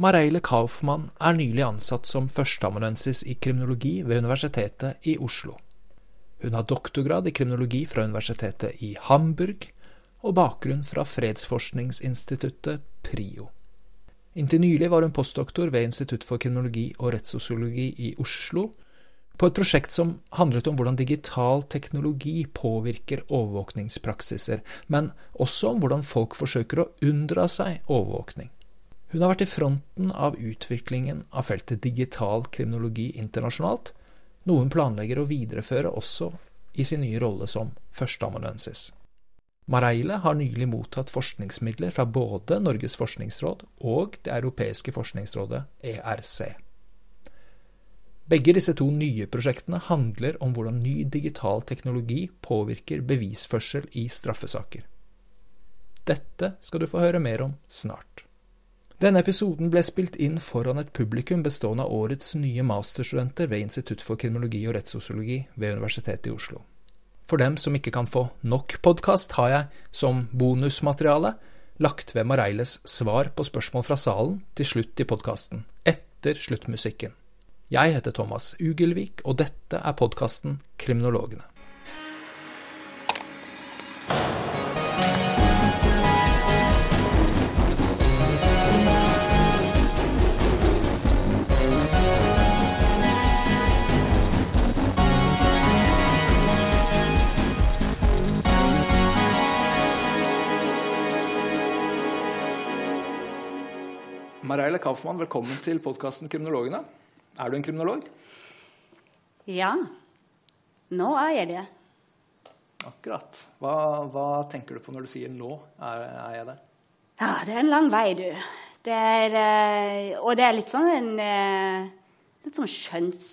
Mareile Kaufmann er nylig ansatt som førsteamanuensis i kriminologi ved Universitetet i Oslo. Hun har doktorgrad i kriminologi fra Universitetet i Hamburg og bakgrunn fra fredsforskningsinstituttet PRIO. Inntil nylig var hun postdoktor ved Institutt for kriminologi og rettssosiologi i Oslo, på et prosjekt som handlet om hvordan digital teknologi påvirker overvåkningspraksiser, men også om hvordan folk forsøker å unndra seg overvåkning. Hun har vært i fronten av utviklingen av feltet digital kriminologi internasjonalt, noe hun planlegger å videreføre også i sin nye rolle som førsteamanuensis. Mareile har nylig mottatt forskningsmidler fra både Norges forskningsråd og Det europeiske forskningsrådet, ERC. Begge disse to nye prosjektene handler om hvordan ny digital teknologi påvirker bevisførsel i straffesaker. Dette skal du få høre mer om snart. Denne episoden ble spilt inn foran et publikum bestående av årets nye masterstudenter ved Institutt for kriminologi og rettssosiologi ved Universitetet i Oslo. For dem som ikke kan få nok podkast, har jeg, som bonusmateriale, lagt ved Mareiles svar på spørsmål fra salen til slutt i podkasten, etter sluttmusikken. Jeg heter Thomas Ugelvik, og dette er podkasten Kriminologene. Mareile Kaufmann, velkommen til podkasten Kriminologene. Er du en kriminolog? Ja. Nå er jeg det. Akkurat. Hva, hva tenker du på når du sier 'nå er, er jeg det'? Ja, det er en lang vei, du. Det er, eh, og det er litt sånn en eh, litt sånn skjønns,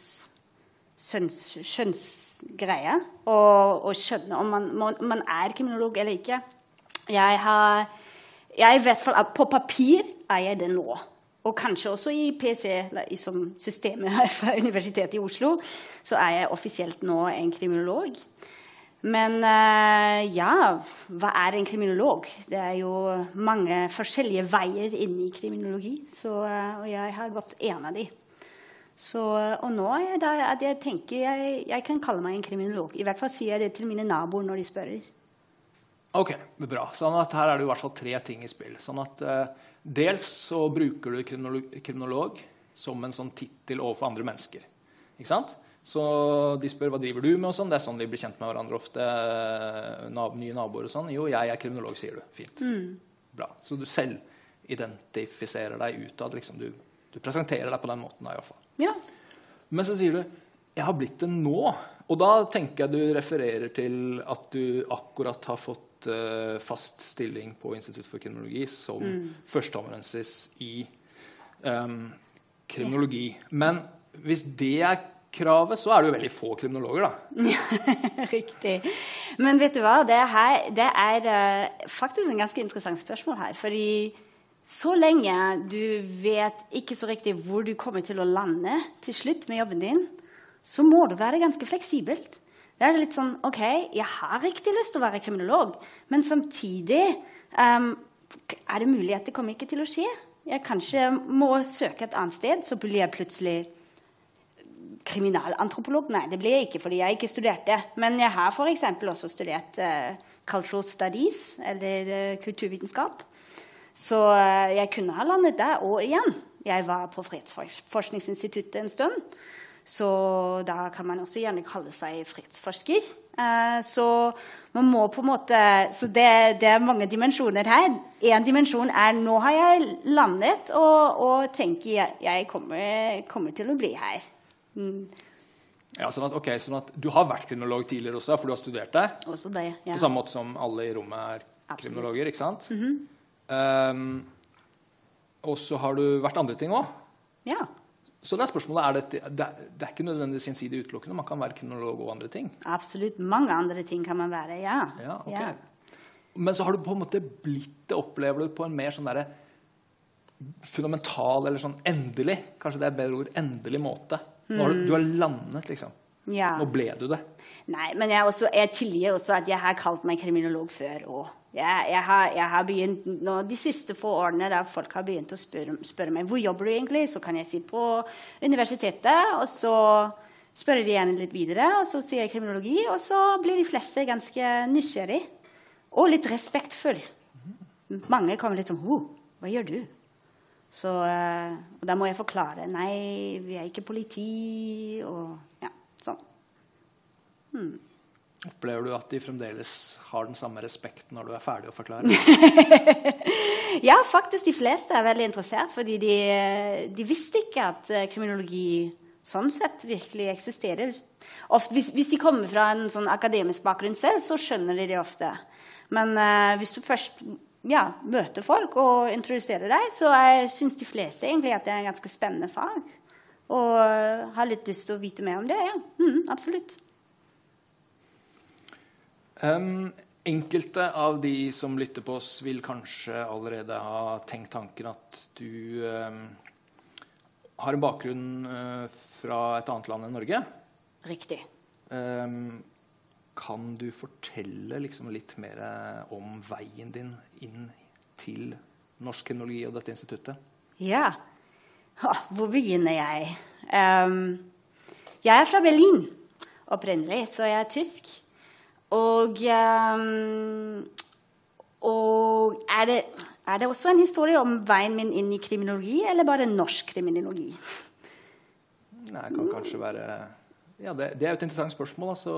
skjønns, skjønnsgreie å, skjønne om man, man, er kriminolog eller ikke. Jeg har jeg vet for at På papir er jeg det nå. Og kanskje også i PC, som systemet her fra Universitetet i Oslo, så er jeg offisielt nå en kriminolog. Men uh, ja, hva er en kriminolog? Det er jo mange forskjellige veier inn i kriminologi. Så, uh, og jeg har gått en av de. Så, og nå er der at jeg tenker jeg, jeg, kan kalle meg en kriminolog. I hvert fall sier jeg det til mine naboer når de spør. Ok, bra. Sånn at Her er det i hvert fall tre ting i spill. Sånn at uh, Dels så bruker du kriminolog, som en sånn tittel overfor andre mennesker. Ikke sant? Så de spør hva driver du med, og sånn. Det er sånn de blir kjent med hverandre ofte. Nab nye naboer og sånn. Jo, jeg er kriminolog, sier du. Fint. Mm. Bra. Så du selv identifiserer deg utad. Liksom. Du, du, presenterer deg på den måten. Da, i hvert fall. Ja. Men så sier du 'jeg har blitt det nå'. Og da tenker jeg du refererer til at du akkurat har fått uh, fast stilling på Institutt for kriminologi som mm. førsteamanuensis i um, kriminologi. Men hvis det er kravet, så er det jo veldig få kriminologer, da. Riktig. Men vet du hva, det, her, det er uh, faktisk en ganske interessant spørsmål her. fordi så lenge du vet ikke så riktig hvor du kommer til å lande til slutt med jobben din, så må du være ganske fleksibelt. Da er det litt sånn OK, jeg har riktig lyst til å være kriminolog, men samtidig um, er det mulig at det kommer ikke til å skje. Jeg kanskje må søke et annet sted, så blir jeg plutselig kriminalantropolog. Nei, det blir jeg ikke fordi jeg ikke studerte. Men jeg har f.eks. også studert uh, cultural studies, eller uh, kulturvitenskap. Så uh, jeg kunne ha landet der og igjen. Jeg var på Fredsforskningsinstituttet en stund. Så da kan man også gjerne kalle seg fredsforsker. Eh, så man må på en måte Så det, det er mange dimensjoner her. Én dimensjon er nå har jeg landet og, og tenker jeg, jeg kommer, kommer, til å bli her. Mm. Ja, sånn at, okay, sånn at Du har vært kriminolog tidligere også, for du har studert det? Også det, ja. På samme måte som alle i rommet er Absolutt. kriminologer, ikke sant? Mm -hmm. um, og så har du vært andre ting òg? Ja. Så det er spørsmålet, er det, det, er ikke nødvendigvis gjensidig utelukkende. Man kan være kriminolog og andre ting. Absolutt. Mange andre ting kan man være, ja. ja, okay. ja. Men så har du på en måte blitt det, opplever du, på en mer sånn derre fundamental eller sånn endelig Kanskje det er bedre ord endelig måte. Nå Har du, du, har landet, liksom. Ja. Nå ble du det. Nei, men jeg, også, jeg tilgir også at jeg har kalt meg kriminolog før òg. Jeg, jeg, jeg har begynt nå, De siste få årene da folk har begynt å spørre, spørre, meg hvor jobber du egentlig, så kan jeg si på universitetet. Og så spør de gjerne litt videre, og så sier jeg kriminologi. Og så blir de fleste ganske nysgjerrig og litt respektfull. Mange kommer litt sånn Hva gjør du? Så, uh, og da må jeg forklare. Nei, vi er ikke politi. Og. Hmm. Opplever du at de fremdeles har den samme respekten når du er ferdig å forklare? ja, faktisk de fleste er veldig interessert, fordi de, de visste ikke at uh, kriminologi sånn sett virkelig eksisterer. Ofte, hvis, hvis, de kommer fra en sånn akademisk bakgrunn selv, så skjønner de det ofte. Men uh, hvis du først ja, møter folk og introduserer deg, så syns de fleste egentlig at det er en ganske spennende fag. Og har litt lyst til å vite mer om det. Ja, mm, absolutt. Um, enkelte av de som lytter på oss, vil kanskje allerede ha tenkt tanken at du um, har en bakgrunn uh, fra et annet land enn Norge. Riktig. Um, kan du fortelle liksom litt mer om veien din inn til norsk kriminologi og dette instituttet? Ja. Hvor begynner jeg? jeg er fra Berlin opprinnelig, så jeg er tysk. Og, um, og er, det, er, det, også en historie om veien min inn i kriminologi, eller bare norsk kriminologi? Nei, det kan kanskje være ja, det, det, er jo et interessant spørsmål. altså...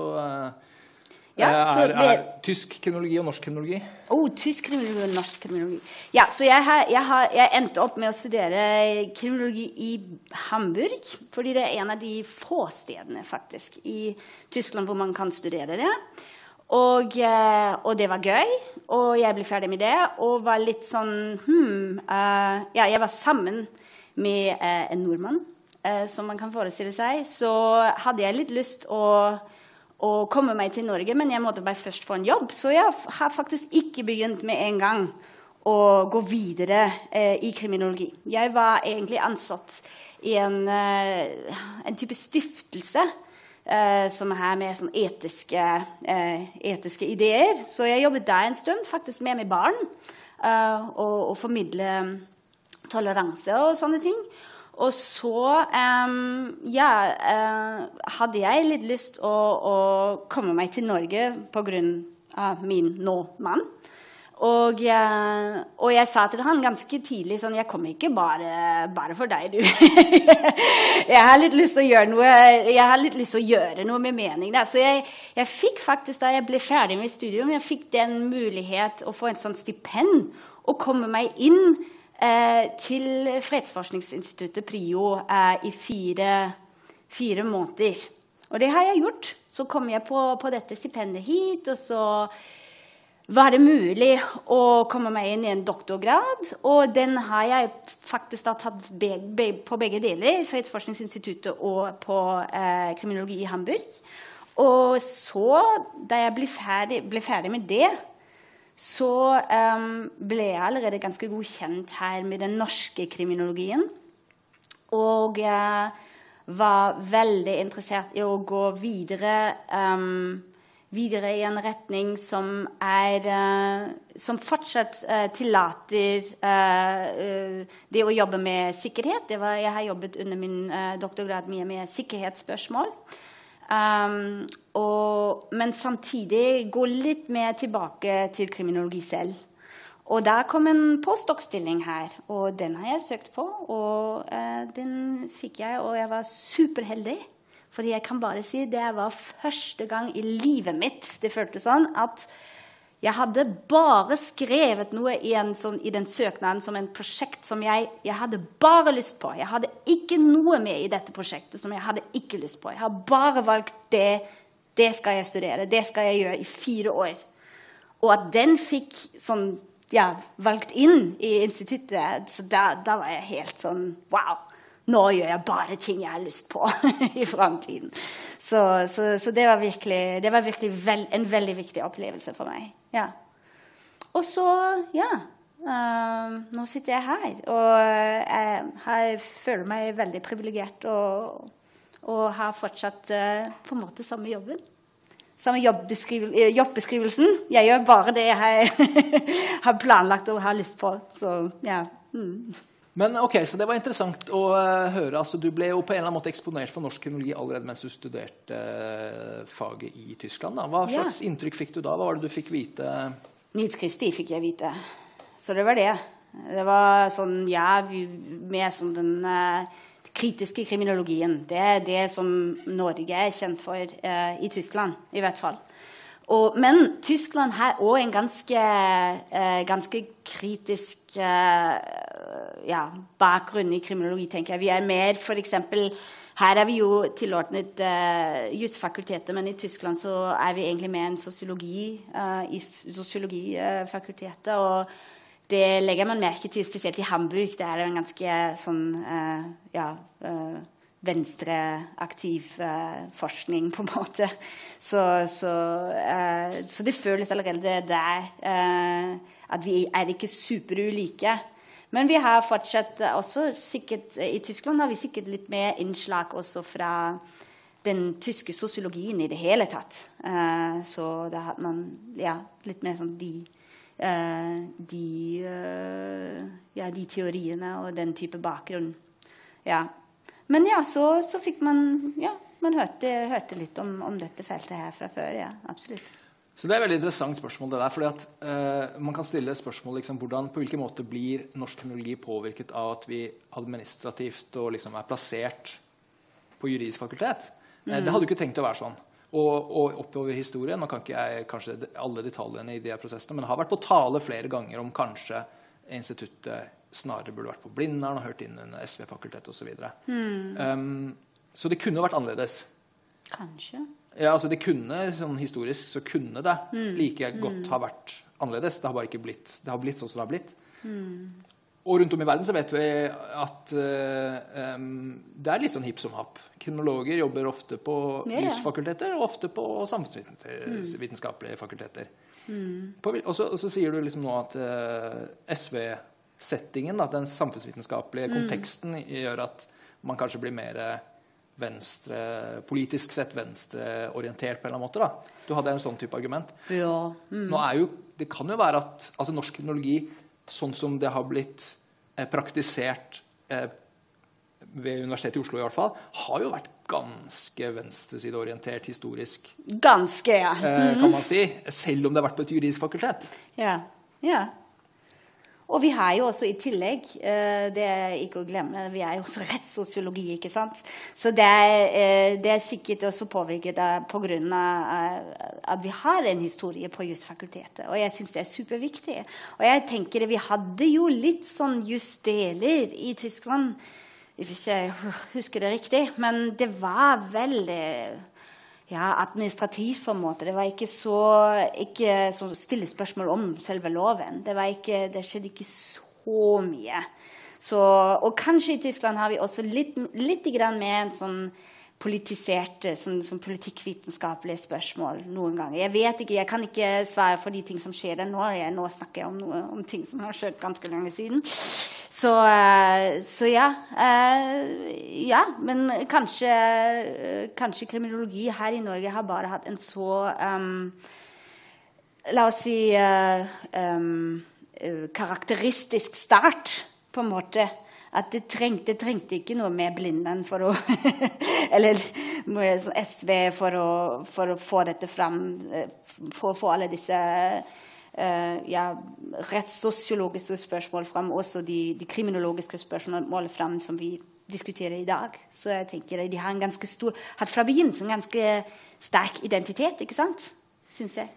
Ja, er, er, er, tysk kriminologi og norsk kriminologi? Oh, tysk kriminologi og norsk kriminologi. Ja, så jeg, har, jeg, har, jeg, endte opp med å studere kriminologi i Hamburg. Fordi det er en av de få stedene faktisk i Tyskland hvor man kan studere det. Og, eh, og, det var gøy, og jeg ble ferdig med det. Og var litt sånn hmm, uh, Ja, jeg var sammen med uh, en nordmann, uh, som man kan forestille seg. Så hadde jeg litt lyst å, å, komme meg til Norge, men jeg måtte bare først få en jobb. Så jeg har faktisk ikke begynt med en gang å gå videre i kriminologi. Jeg var egentlig ansatt i en, en type stiftelse eh, som er med sånn etiske, eh, etiske, ideer. Så jeg jobbet der en stund, faktisk med med barn. Eh, og, og, formidle toleranse og sånne ting. Og så ja, eh, hadde jeg litt lyst å, å komme meg til Norge pga. min nå mann. Og, og, jeg sa til han ganske tidlig sånn Jeg kommer ikke bare, bare for deg, du. jeg har litt lyst til å gjøre noe Jeg har litt lyst til å gjøre noe med mening. Der. Så jeg, jeg, fikk faktisk, da jeg ble ferdig med studium, jeg fikk den mulighet å få en sånn stipend og komme meg inn eh, til Fredsforskningsinstituttet PRIO eh, i fire, fire, måneder. Og det har jeg gjort. Så kom jeg på, på dette stipendet hit, og så var det mulig å komme meg inn i en doktorgrad. Og den har jeg faktisk da tatt be be på begge deler, Fredsforskningsinstituttet og på eh, kriminologi i Hamburg. Og så, da jeg ble ferdig, ble ferdig med det, så um, ble jeg allerede ganske god kjent her med den norske kriminologien. Og jeg var veldig interessert i å gå videre. Um, videre i en retning som, er, uh, som fortsatt uh, tillater uh, det å jobbe med sikkerhet. Var, jeg har jobbet under min doktorgrad mye med sikkerhetsspørsmål. Um, og, men samtidig gå litt mer tilbake til kriminologi selv. Og da kom en postdoc-stilling her, og den har jeg søkt på. Og den fikk jeg, og jeg var superheldig. Fordi jeg kan bare si det var første gang i livet mitt det føltes sånn at jeg hadde bare skrevet noe i, sånn, i den søknaden som en prosjekt som jeg, jeg, hadde bare lyst på. Jeg hadde ikke noe med i dette prosjektet som jeg hadde ikke lyst på. Jeg har bare valgt det. Det skal jeg studere. Det skal jeg gjøre i fire år. Og at den fikk sånn, ja, valgt inn i instituttet, så da, da var jeg helt sånn Wow! Nå gjør jeg bare ting jeg har lyst på i framtiden. Så, så, så, det var virkelig, det var virkelig vel, en veldig viktig opplevelse for meg. Ja. Og så, ja uh, Nå sitter jeg her, og jeg, jeg føler meg veldig privilegert og Og har fortsatt uh, på en måte samme jobben. Samme jobbeskrivelsen. Jeg gjør bare det jeg har planlagt og har lyst på. Så ja. Mm. Men ok, så Det var interessant å uh, høre. Altså, du ble jo på en eller annen måte eksponert for norsk kriminologi allerede mens du studerte uh, faget i Tyskland. Da. Hva slags ja. inntrykk fikk du da? Hva var det du fikk vite? Nils Kristi fikk jeg vite. Så det var det. Det var sånn, ja, mer som den uh, kritiske kriminologien. Det er det som Norge er kjent for i Tyskland, i hvert fall. Og, men Tyskland har òg en ganske, eh, ganske kritisk eh, ja, bakgrunn i kriminologi, tenker jeg. Vi er mer f.eks. Her er vi jo tilordnet eh, jusfakultetet, men i Tyskland så er vi egentlig mer en sosiologi eh, i sosiologifakultetet. Og det legger man merke til, spesielt i Hamburg. Der er det en ganske sånn uh, ja, venstreaktiv eh, forskning, på en måte. Så, så, eh, så det føles allerede der eh, at vi er ikke superulike. Men vi har fortsatt også sikkert I Tyskland har vi sikkert litt mer innslag også fra den tyske sosiologien i det hele tatt. så da har man ja, litt mer sånn de de, ja, de teoriene og den type bakgrunn. Ja, men ja, så, så fikk man Ja, man hørte, hørte litt om, om, dette feltet her fra før. Ja, absolutt. Så Det er et veldig interessant spørsmål. det der, fordi at uh, Man kan stille spørsmål liksom, hvordan, på hvilken måte blir norsk teknologi påvirket av at vi administrativt og liksom er plassert på juridisk fakultet. Mm. det hadde jo ikke tenkt å være sånn. Og, og oppover historien Nå kan ikke jeg kanskje alle detaljene i de prosessene, men det har vært på tale flere ganger om kanskje instituttet snarere burde vært på Blindern og hørt inn under SV-fakultetet osv. Så, mm. um, så det kunne vært annerledes. Kanskje. Ja, altså det kunne, sånn Historisk så kunne det mm. like godt mm. ha vært annerledes. Det har bare ikke blitt det har blitt sånn som det har blitt. Mm. Og rundt om i verden så vet vi at uh, um, det er litt sånn hipp som happ. Kriminologer jobber ofte på yeah. jusfakulteter og ofte på samfunnsvitenskapelige mm. fakulteter. Mm. og så sier du liksom nå at uh, SV settingen, da, den samfunnsvitenskapelige mm. konteksten, gjør at man kanskje blir mer venstre, politisk sett venstreorientert på en eller annen måte. da. Du hadde en sånn type argument. Ja. Mm. Nå er jo, Det kan jo være at altså norsk teknologi, sånn som det har blitt eh, praktisert eh, ved Universitetet i Oslo, i hvert fall, har jo vært ganske venstresideorientert historisk. Ganske, ja. Mm. Eh, kan man si. Selv om det har vært på et juridisk fakultet. Ja, ja. Og vi har jo også i tillegg, eh, det er ikke å glemme, vi er jo også rettssosiologi. ikke sant? Så det er, eh, det er sikkert også påvirket pga. at vi har en historie på jusfakultetet. Og jeg syns det er superviktig. Og jeg tenker vi hadde jo litt sånn jusdeler i Tyskland, hvis jeg husker det riktig. Men det var veldig ja, administrativt, på en måte. Det var ikke så ikke så stille spørsmål om selve loven. Det, ikke, det skjedde ikke så mye. Så, og kanskje i Tyskland har vi også litt, litt mer en sånn politiserte, sånn, sånn politikkvitenskapelige spørsmål noen ganger. Jeg vet ikke, jeg kan ikke svare for de ting som skjer der nå. Jeg, nå snakker jeg om, noe, om ting som har skjedd ganske lenge siden. Så, eh, så ja. Eh, ja, men kanskje, kanskje, kriminologi her i Norge har bare hatt en så um, La oss si uh, um, karakteristisk start, på en måte. At det trengte, trengte ikke noe med Blinden for å Eller SV for å, for å, få dette fram, for å få alle disse ja, rettssosiologiske spørsmål fram, også de, de kriminologiske spørsmålene fram som vi diskuterer i dag. Så jeg tenker De har en ganske stor, hatt fra begynnelsen en ganske sterk identitet, ikke sant? Syns jeg.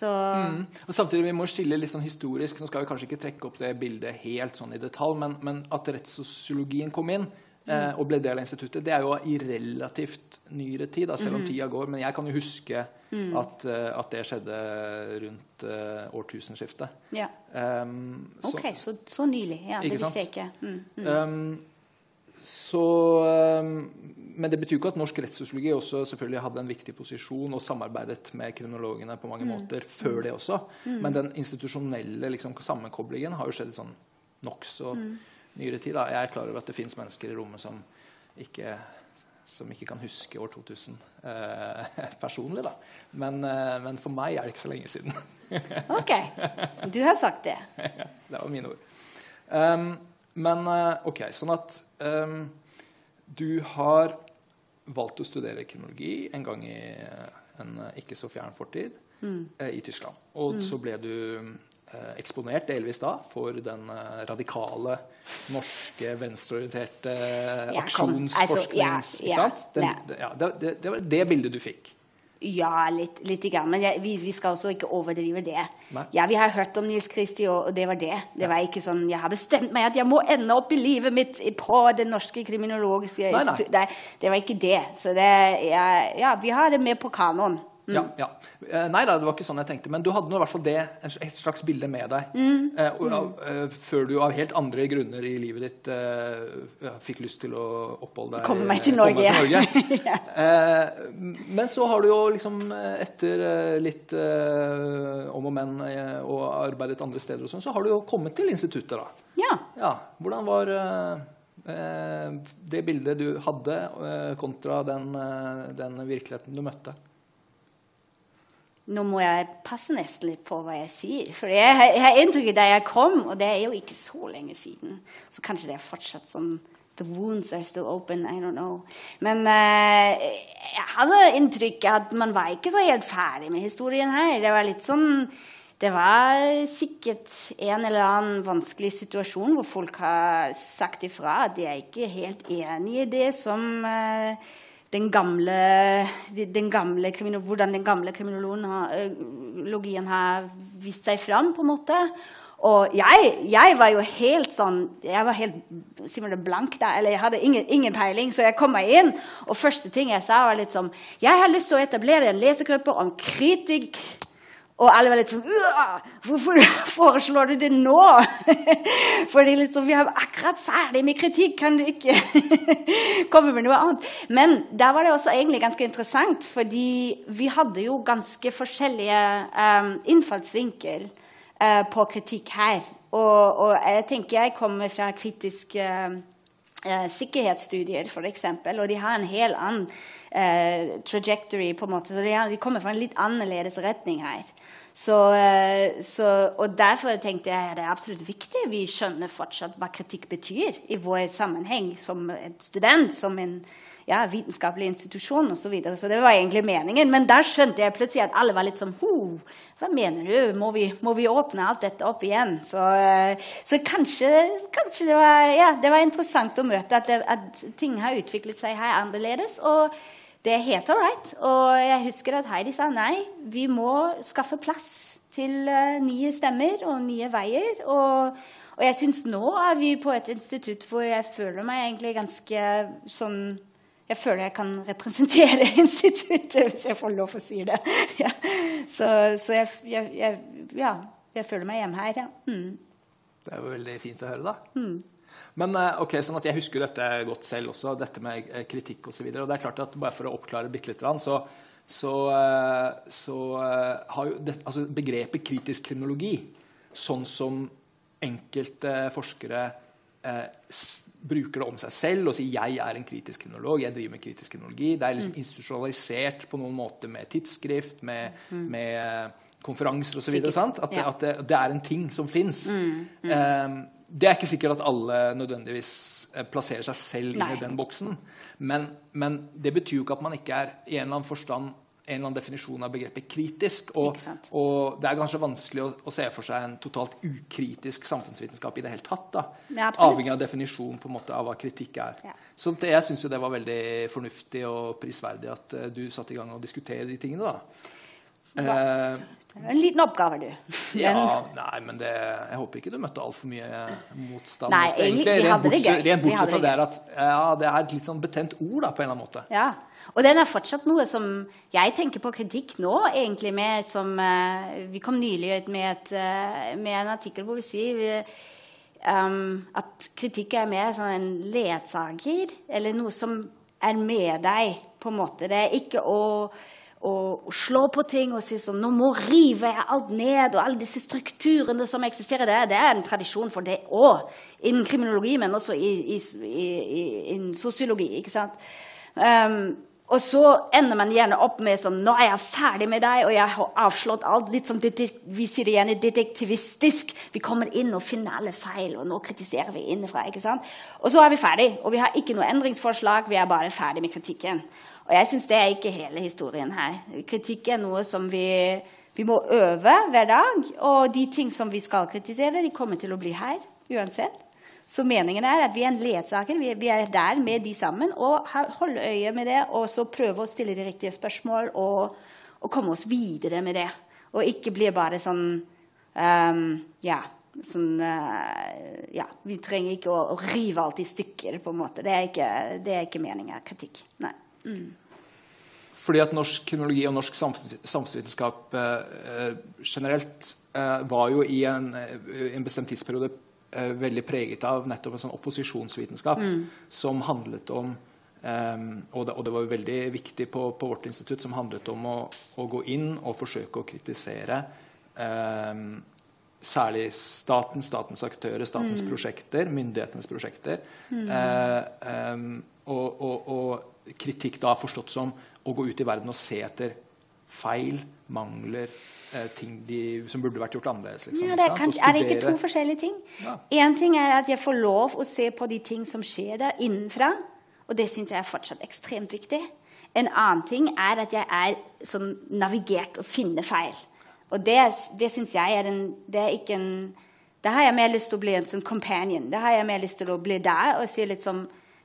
Mm. Og samtidig, Vi må skille litt sånn historisk. Nå skal vi kanskje ikke trekke opp det bildet helt sånn i detalj, men, men at rettssosiologien kom inn, eh, og ble del av instituttet, det er jo i relativt nyere tid, da, selv om mm. tida går. Men jeg kan jo huske mm. at, uh, at, det skjedde rundt uh, årtusenskiftet. Ja. Um, så, ok, så, så, nylig. Ja, det visste jeg ikke. Mm, mm. Um, så um, Men det betyr ikke at norsk rettssosiologi også selvfølgelig hadde en viktig posisjon og samarbeidet med kriminologene på mange mm. måter før det også. Men den institusjonelle liksom, sammenkoblingen har jo skjedd sånn nokså nyere tid. Da. Jeg er klar over at det fins mennesker i rommet som ikke som ikke kan huske år 2000 eh, personlig, da. Men, eh, men, for meg er det ikke så lenge siden. ok. Du har sagt det. det var mine ord. Um, men eh, OK, sånn at um, du har valgt å studere kriminologi en gang i en ikke så fjern fortid mm. eh, i Tyskland. Og mm. så ble du eksponert delvis da for den eh, radikale norske venstreorienterte aksjonsforsknings... Ja, ja, ja, det, det, det, var det bildet du fikk? Ja, litt, litt grann. Men jeg, vi, vi, skal også ikke overdrive det. Nei. Ja, Vi har hørt om Nils Kristi, og, og det var det. Det var ikke sånn, Jeg har bestemt meg at jeg må ende opp i livet mitt på det norske kriminologiske instituttet. Det var ikke det. Så det, ja, vi har det med på kanoen. Mm. Ja, ja. Eh, nei da, det var ikke sånn jeg tenkte. Men du hadde nå i hvert fall det, et slags bilde med deg. Mm. Eh, og, mm. uh, før du av helt andre grunner i livet ditt eh, fikk lyst til å oppholde deg Komme meg til Norge. Til Norge. ja. eh, men så har du jo liksom etter litt om og men og arbeidet andre steder og sånn, så har du jo kommet til instituttet, da. Ja. ja. Hvordan var det bildet du hadde, kontra den, den virkeligheten du møtte? Nå må jeg passe nesten litt på hva jeg sier. For jeg, jeg har inntrykket da jeg kom, og det er jo ikke så lenge siden Så kanskje det er fortsatt sånn The wounds are still open. I don't know. Men uh, jeg hadde inntrykk at man var ikke så helt ferdig med historien her. Det var litt sånn det var sikkert en eller annen vanskelig situasjon hvor folk har sagt ifra at de er ikke helt enig i det som uh, den gamle, den gamle hvordan den gamle kriminologien har vist seg fram. på en måte. Og jeg, jeg, var jo helt sånn Jeg var helt blank der. Eller jeg hadde ingen, ingen, peiling, så jeg kom meg inn. Og første ting jeg sa, var litt sånn Jeg har lyst til å etablere en lesegruppe om kritikk og alle var litt sånn Hvorfor foreslår du det nå? Fordi liksom, vi er akkurat ferdig med kritikk. Kan du ikke komme med noe annet? Men der var det også egentlig ganske interessant, fordi vi hadde jo ganske forskjellige um, innfallsvinkel uh, på kritikk her. Og, og, jeg tenker jeg kommer fra kritiske uh, sikkerhetsstudier, f.eks., og de har en helt annen uh, trajectory. på en måte, så de, har, de kommer fra en litt annerledes retning her. Så, eh, så, og Derfor tenkte jeg at det er absolutt viktig vi skjønner fortsatt hva kritikk betyr i vår sammenheng som en student, som en ja, vitenskapelig institusjon osv. Så, så det var egentlig meningen. Men da skjønte jeg plutselig at alle var litt sånn Hva mener du? Må vi, må vi, åpne alt dette opp igjen? Så, eh, så kanskje, kanskje, det, var, ja, det var interessant å møte at, det, at ting har utviklet seg her annerledes. og det er helt all right. Og jeg husker at Heidi sa nei, vi må skaffe plass til uh, nye stemmer og nye veier. Og, og jeg syns nå er vi på et institutt hvor jeg føler meg egentlig ganske sånn jeg føler jeg kan representere instituttet, hvis jeg får lov å si det. Ja. Så, så jeg, jeg, jeg, ja, jeg, føler meg hjemme her, ja. Mm. Det er jo veldig fint å høre, da. Mm. Men eh, ok, sånn at jeg husker dette godt selv også, dette med eh, kritikk osv. Og, så og det er klart at bare for å oppklare bitte litt, så, så, eh, så har jo det, altså begrepet kritisk kriminologi, sånn som enkelte forskere eh, bruker det om seg selv og sier 'jeg er en kritisk kriminolog', 'jeg driver med kritisk kriminologi'. Det er liksom mm. institusjonalisert på noen måte med tidsskrift, med, mm. med konferanser osv. At, ja. at det, det, er en ting som fins. Mm. Mm. Um, det er ikke sikkert at alle nødvendigvis eh, plasserer seg selv inn i den boksen. Men, men, det betyr jo ikke at man ikke er i en eller annen forstand en eller annen definisjon av begrepet kritisk. Og, og det er kanskje vanskelig å, å, se for seg en totalt ukritisk samfunnsvitenskap i det hele tatt. da. Avhengig av definisjonen på en måte av hva kritikk er. Ja. Så det, jeg syns det var veldig fornuftig og prisverdig at uh, du satte i gang å diskutere de tingene. da. Uh, en liten oppgave, du. ja, nei, men det, jeg håper ikke du møtte altfor mye motstand. Nei, egentlig, vi hadde det gøy. Rent bortsett fra det at ja, det er et litt sånn betent ord, da, på en eller annen måte. Ja, og den er fortsatt noe som jeg tenker på kritikk nå, egentlig med som uh, Vi kom nylig ut med, et, uh, med, en artikkel hvor vi sier um, at kritikk er mer sånn en ledsager, eller noe som er med deg, på en måte. Det er ikke å og, slå på ting og si sånn Nå må rive alt ned, og alle disse strukturene som eksisterer Det, Det er en tradisjon for det òg, innen kriminologi, men også i, i, i, innen sosiologi. ikke sant? Um, og så ender man gjerne opp med sånn Nå er jeg ferdig med deg, og jeg har avslått alt. Litt som vi sier det gjerne detektivistisk. Vi kommer inn og finner alle feil, og nå kritiserer vi innenfra. ikke sant? Og så er vi ferdig, og vi har ikke noe endringsforslag. Vi er bare ferdig med kritikken. Og jeg syns det er ikke hele historien her. Kritikk er noe som vi, vi må øve hver dag. Og de ting som vi skal kritisere, de kommer til å bli her uansett. Så meningen er at vi er en ledsager. Vi, er der med de sammen og holde øye med det. Og så prøve å stille de riktige spørsmål og, og komme oss videre med det. Og ikke bli bare sånn um, Ja. Sånn, uh, ja, vi trenger ikke å, å, rive alt i stykker. på en måte. Det er ikke, det er ikke meningen av kritikk. Nei. Mm. Fordi at norsk kriminologi og norsk samfunnsvitenskap eh, generelt eh, var jo i en, en bestemt tidsperiode eh, veldig preget av nettopp en sånn opposisjonsvitenskap mm. som handlet om um, og, det, og, det, var veldig viktig på, på vårt institutt, som handlet om å, å, gå inn og forsøke å kritisere særlig staten, statens aktører, statens mm. prosjekter, myndighetenes prosjekter. Mm. Og, og, og, kritikk da forstått som å gå ut i verden og se etter feil, mangler, eh, ting de, som burde vært gjort annerledes. Liksom, ja, det er, kanskje, er, det ikke to forskjellige ting? Én ja. ting er at jeg får lov å se på de ting som skjer der innenfra. Og det syns jeg er fortsatt ekstremt viktig. En annen ting er at jeg er sånn navigert og finner feil. Og det, det syns jeg er en, det er ikke en Da har jeg mer lyst til å bli en sånn companion. Da har jeg mer lyst til å bli der og si litt som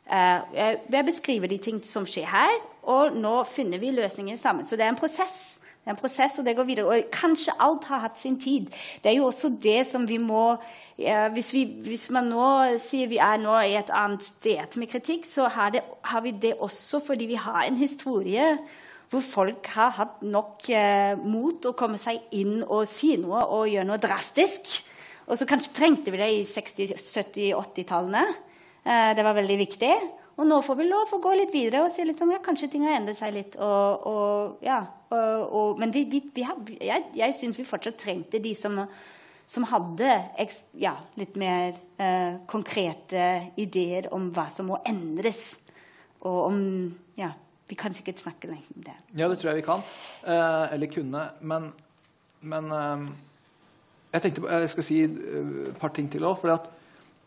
uh, Jeg beskriver de ting som skjer her, og nå finner vi løsningen sammen. Så det er en prosess. Det er en prosess, og det går videre. Og kanskje alt har hatt sin tid. Det er jo også det som vi må ja, hvis, vi, hvis, man nå sier vi er nå i et annet sted med kritikk, så har, det, har, vi det også fordi vi har en historie hvor folk har hatt nok eh, mot å komme seg inn og si noe og gjøre noe drastisk. Og så kanskje trengte vi det i 60-, 70-, 80-tallene. Eh, det var veldig viktig. Og nå får vi lov å gå litt videre og si litt om, ja, kanskje ting har endret seg litt. Og, og, ja, og, men vi, vi, vi har, jeg, jeg syns vi fortsatt trengte de som, som hadde ja, litt mer eh, konkrete ideer om hva som må endres. Og om ja, Vi kan sikkert snakke om det. Ja, det tror jeg vi kan. Eh, eller kunne. Men, men eh, jeg tenkte jeg skal si eh, et par ting til òg. For at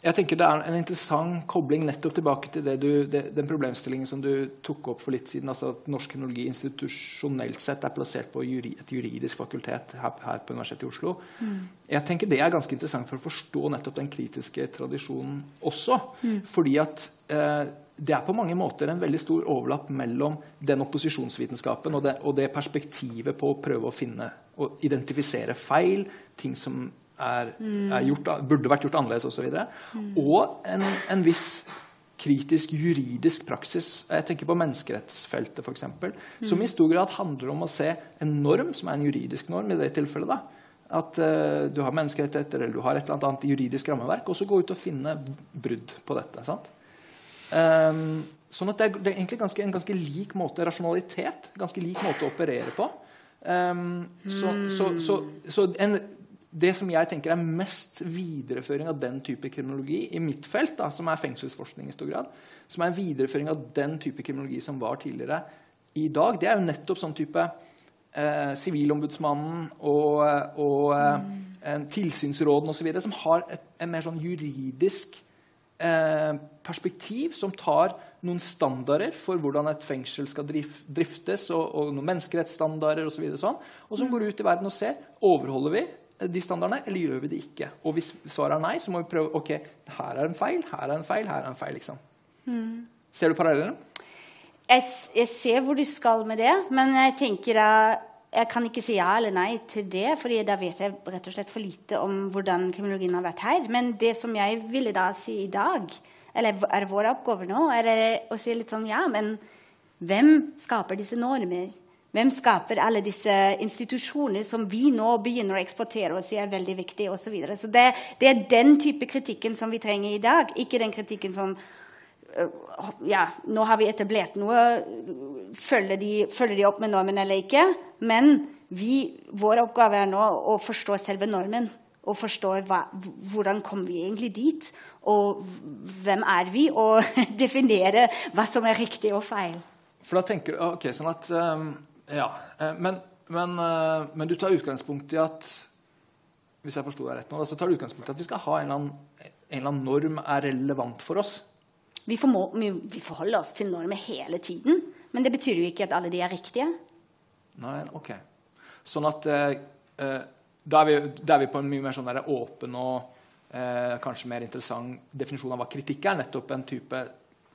jeg tenker Det er en interessant kobling nettopp tilbake til du, det, den problemstillingen som du tok opp for litt siden. altså At norsk kriminologi institusjonelt sett er plassert på juri, et juridisk fakultet her, her, på Universitetet i Oslo. Mm. Jeg tenker Det er ganske interessant for å forstå nettopp den kritiske tradisjonen også. Mm. Fordi at eh, det er på mange måter en veldig stor overlapp mellom den opposisjonsvitenskapen og det, og det perspektivet på å prøve å finne og identifisere feil, ting som er, er gjort, burde vært gjort annerledes osv. Og, så mm. og en, en, viss kritisk juridisk praksis. Jeg tenker på menneskerettsfeltet, f.eks. Mm. Som i stor grad handler om å se en norm, som er en juridisk norm i det tilfellet. da, At uh, du har menneskerettigheter eller du har et eller annet juridisk rammeverk, og så gå ut og finne brudd på dette. sant? Um, sånn at det er, det er egentlig ganske, en ganske lik måte rasjonalitet, ganske lik måte å operere på. Um, så, så, så, så en det som jeg tenker er mest videreføring av den type kriminologi i mitt felt, da, som er fengselsforskning i stor grad, som er en videreføring av den type kriminologi som var tidligere i dag, det er jo nettopp sånn type eh, Sivilombudsmannen og, og eh, tilsynsrådene osv. som har et, en mer sånn juridisk eh, perspektiv, som tar noen standarder for hvordan et fengsel skal drif, driftes, og, og noen menneskerettsstandarder osv. Og, så sånn, og som går ut i verden og ser overholder vi de standardene, eller gjør vi det ikke? Og hvis svaret er nei, så må vi prøve ok, her er en feil, her er en feil, her er en feil. liksom. Mm. Ser du parallellen? Jeg, jeg, ser hvor du skal med det, men jeg tenker da jeg kan ikke si ja eller nei til det, for da vet jeg rett og slett for lite om hvordan kriminologien har vært her. Men det som jeg ville da si i dag, eller er vår oppgave nå, er å si litt sånn ja, men hvem skaper disse normer? Hvem skaper alle disse institusjoner som vi nå begynner å eksportere og si er veldig viktige osv. Så videre. så det, det, er den type kritikken som vi trenger i dag, ikke den kritikken som øh, ja, nå har vi etablert noe. Følger de, følger de opp med normen eller ikke? Men vi, vår oppgave er nå å forstå selve normen. og forstå hva, hvordan kom vi egentlig dit, og hvem er vi, og definere hva som er riktig og feil. For da tenker du, ok, sånn at, um, ja, eh, men, men, uh, men, du tar utgangspunkt i at hvis jeg forsto deg rett nå, så tar du utgangspunkt i at vi skal ha en eller, annen, en eller annen norm er relevant for oss. Vi, formå, vi forholder oss til normer hele tiden, men det betyr jo ikke at alle de er riktige. Nei, ok. Sånn at eh, eh, da, er vi, da, er vi, på en mye mer sånn der åpen og eh, kanskje mer interessant definisjon av hva kritikk er. Nettopp en type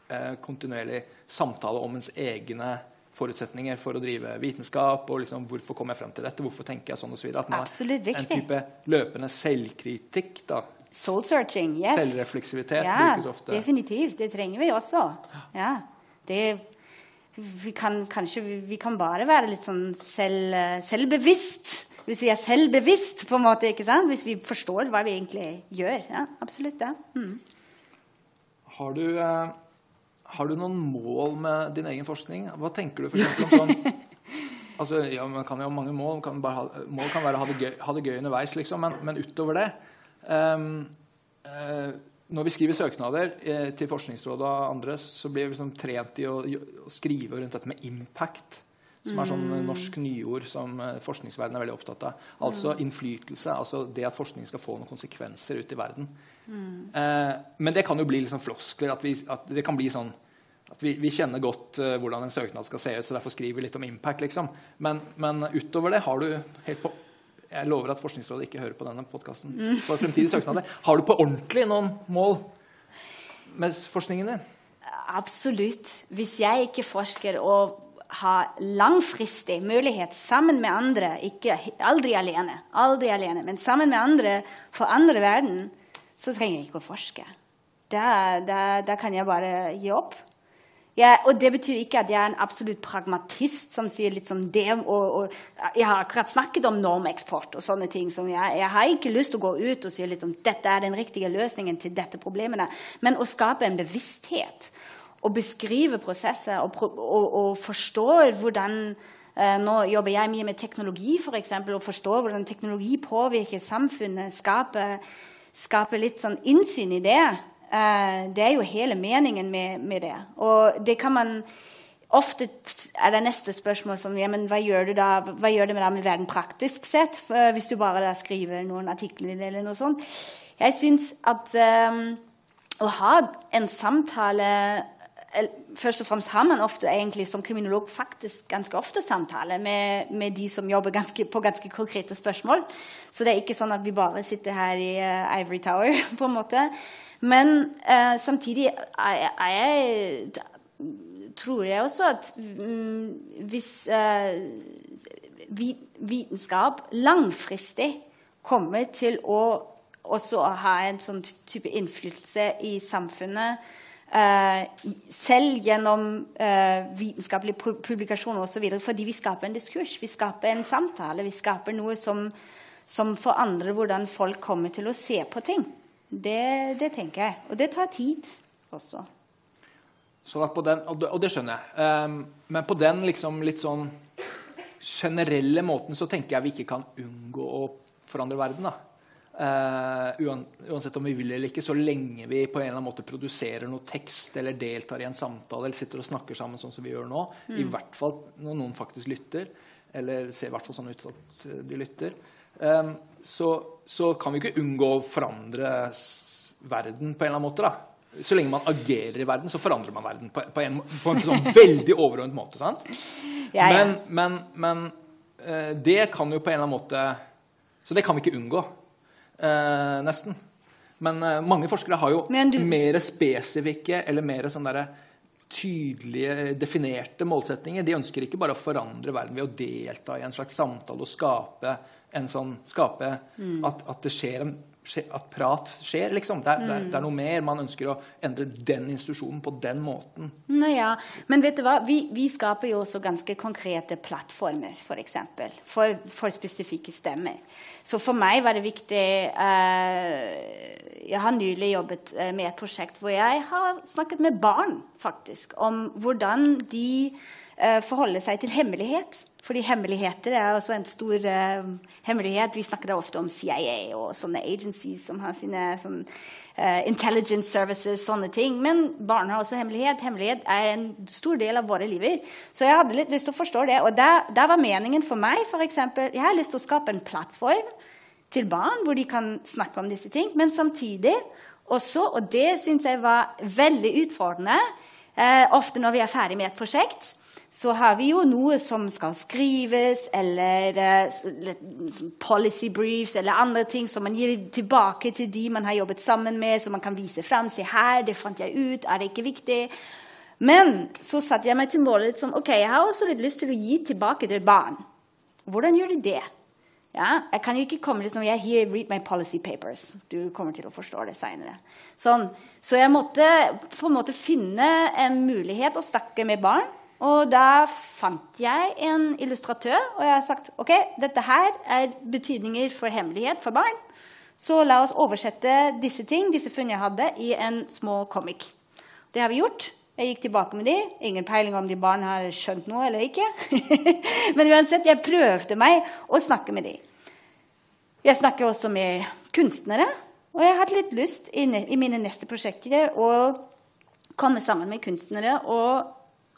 eh, kontinuerlig samtale om ens egne forutsetninger for å drive vitenskap. og liksom, Hvorfor kom jeg frem til dette? Hvorfor tenker jeg sånn? Og så videre. At Absolutt riktig. En type løpende selvkritikk. da. Soul searching, yes. Selvrefleksivitet ja, brukes ofte. Definitivt. Det trenger vi også. Ja, det vi kan, kanskje, vi kan bare være litt sånn selv, selvbevisst. Hvis vi er selvbevisst, på en måte, ikke sant? hvis vi forstår hva vi egentlig gjør. Ja, absolutt. Ja. Mm. Har, du, eh, har, du, noen mål med din egen forskning? Hva tenker du f.eks. om sånn altså, ja, Man kan jo ha mange mål. Kan ha, mål kan være å ha det gøy, ha det gøy underveis, liksom, men, men utover det um, uh, når vi skriver søknader uh, til Forskningsrådet og andre, så blir vi liksom trent i å, å, skrive rundt dette med impact, som er sånn mm. norsk nyord som eh, forskningsverdenen er veldig opptatt av. Altså mm. innflytelse. Altså det at forskning skal få noen konsekvenser ut i verden. Mm. Eh, men det kan jo bli liksom floskler. At, vi, at det kan bli sånn at vi, vi kjenner godt uh, hvordan en søknad skal se ut, så derfor skriver vi litt om impact. liksom. Men, men utover det har du helt på jeg lover at Forskningsrådet ikke hører på denne podkasten. For fremtidige søknader. Har du på ordentlig noen mål med forskningen din? Absolutt. Hvis jeg ikke forsker og har langfristig mulighet sammen med andre, ikke, aldri alene, aldri alene, men sammen med andre for andre verden, så trenger jeg ikke å forske. Da, da, da kan jeg bare gi opp. Ja, og det betyr ikke at jeg er en absolutt pragmatist som sier litt som det. Og, og, jeg har akkurat snakket om normeksport og sånne ting. som jeg, jeg har ikke lyst til å gå ut og si litt om dette er den riktige løsningen til dette problemet. Men å skape en bevissthet og beskrive prosesser og, og, og forstå hvordan uh, Nå jobber jeg mye med teknologi, eksempel, og forstå hvordan teknologi påvirker samfunnet. Skape, skape litt sånn innsyn i det. Uh, det er jo hele meningen med, med, det. Og det kan man Ofte er det neste spørsmål som ja, men hva gjør, du da, hva gjør det med, med verden praktisk sett? For hvis du bare skriver noen artikler eller noe sånt. Jeg syns at um, å ha en samtale Først og fremst har man ofte egentlig som kriminolog faktisk ganske ofte samtale med, med de som jobber ganske, på ganske konkrete spørsmål. Så det er ikke sånn at vi bare sitter her i uh, Ivory Tower. på en måte. Men uh, samtidig er, er jeg, tror jeg også at um, hvis eh, vitenskap langfristig kommer til å også ha en sånn type innflytelse i samfunnet Uh, selv gjennom uh, vitenskapelige publikasjoner osv. Fordi vi skaper en diskurs, vi skaper en samtale. Vi skaper noe som, som forandrer hvordan folk kommer til å se på ting. Det, det, tenker jeg. Og det tar tid også. Den, og, det, og, det, skjønner jeg. Um, men på den liksom litt sånn generelle måten så tenker jeg vi ikke kan unngå å forandre verden. da. Uh, uansett om vi vil eller ikke, så lenge vi på en eller annen måte produserer noe tekst eller deltar i en samtale eller sitter og snakker sammen sånn som vi gjør nå, mm. i hvert fall når noen faktisk lytter, eller ser i hvert fall sånn ut at de lytter, um, så, så, kan vi ikke unngå å forandre verden på en eller annen måte. da. Så lenge man agerer i verden, så forandrer man verden på, på en, på en sånn veldig overordnet måte. sant? Ja, ja. Men, men, men uh, det kan jo på en eller annen måte Så det kan vi ikke unngå. Uh, nesten. Men eh, mange forskere har jo du... mer spesifikke eller mer sånn derre tydelige, definerte målsetninger. De ønsker ikke bare å forandre verden ved å delta i en slags samtale og skape en sånn Skape mm. at, at, det skjer en at prat skjer, liksom. Det er, mm. det, er, det er, noe mer. Man ønsker å endre den institusjonen på den måten. Nå ja, Men vet du hva? Vi, vi skaper jo også ganske konkrete plattformer, f.eks. For, for, for spesifikke stemmer. Så for meg var det viktig uh, Jeg har nylig jobbet uh, med et prosjekt hvor jeg har snakket med barn faktisk, om hvordan de uh, forholder seg til hemmelighet Fordi hemmeligheter er også en stor uh, hemmelighet. Vi snakker ofte om CIA og sånne agencies som har sine sånn, intelligence services, sånne ting. Men barn har også hemmelighet. Hemmelighet er en stor del av våre liv. Så jeg hadde litt lyst til å forstå det. Og da var meningen for meg eksempel, Jeg har lyst til å skape en plattform til barn hvor de kan snakke om disse ting. Men samtidig også, og det syns jeg var veldig utfordrende, eh, ofte når vi er ferdig med et prosjekt så har vi jo noe som skal skrives, eller uh, policy briefs eller andre ting som man gir tilbake til de man har jobbet sammen med, så man kan vise fram. Se her, det fant jeg ut. Er det ikke viktig? Men så satte jeg meg til målet som ok, jeg har også litt lyst til å gi tilbake til barn. Hvordan gjør du det? Ja, jeg kan jo ikke komme liksom, jeg here, read my policy papers. Du kommer til å forstå det seinere. Sånn. Så jeg måtte på en måte finne en mulighet å snakke med barn og da fant jeg en illustratør, og jeg har sagt ok, dette her er betydninger for hemmelighet for barn. Så la oss oversette disse ting, disse funnene jeg hadde, i en små comic. Det har vi gjort. Jeg gikk tilbake med de. Ingen peiling om de barn har skjønt noe eller ikke. Men uansett, jeg prøvde meg å snakke med de. Jeg snakker også med kunstnere. Og jeg hadde litt lyst i mine neste prosjekter å komme sammen med kunstnere og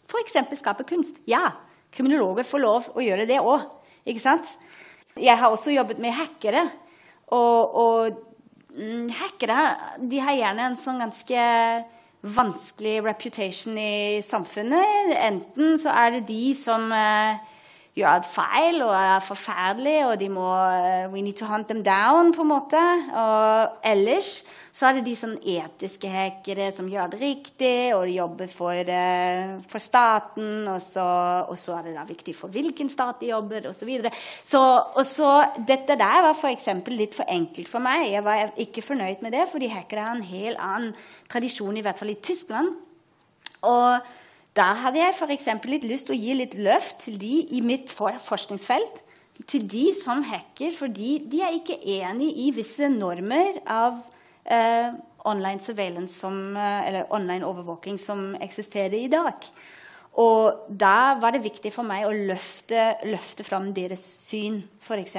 F.eks. skape kunst. Ja, kriminologer får lov å gjøre det òg. Jeg har også jobbet med hackere. Og, og mm, hackere de har gjerne en sånn ganske vanskelig reputation i samfunnet. Enten så er det de som uh, gjør feil og er forferdelige, og de må uh, We need to hunt them down, på en måte. Og ellers så er det de sånn etiske hackere som gjør det riktig og jobber for, uh, for staten. Og så, og så, er det da viktig for hvilken stat de jobber, osv. Så, så, og så Dette der var f.eks. litt for enkelt for meg. Jeg var ikke fornøyd med det, fordi hackere har en helt annen tradisjon, i hvert fall i Tyskland. Og da hadde jeg f.eks. litt lyst til å gi litt løft til de i mitt forskningsfelt. Til de som hacker, fordi de er ikke enig i visse normer av eh, online surveillance som, eh, eller online overvåking som eksisterer i dag. Og da var det viktig for meg å løfte, løfte fram deres syn, f.eks.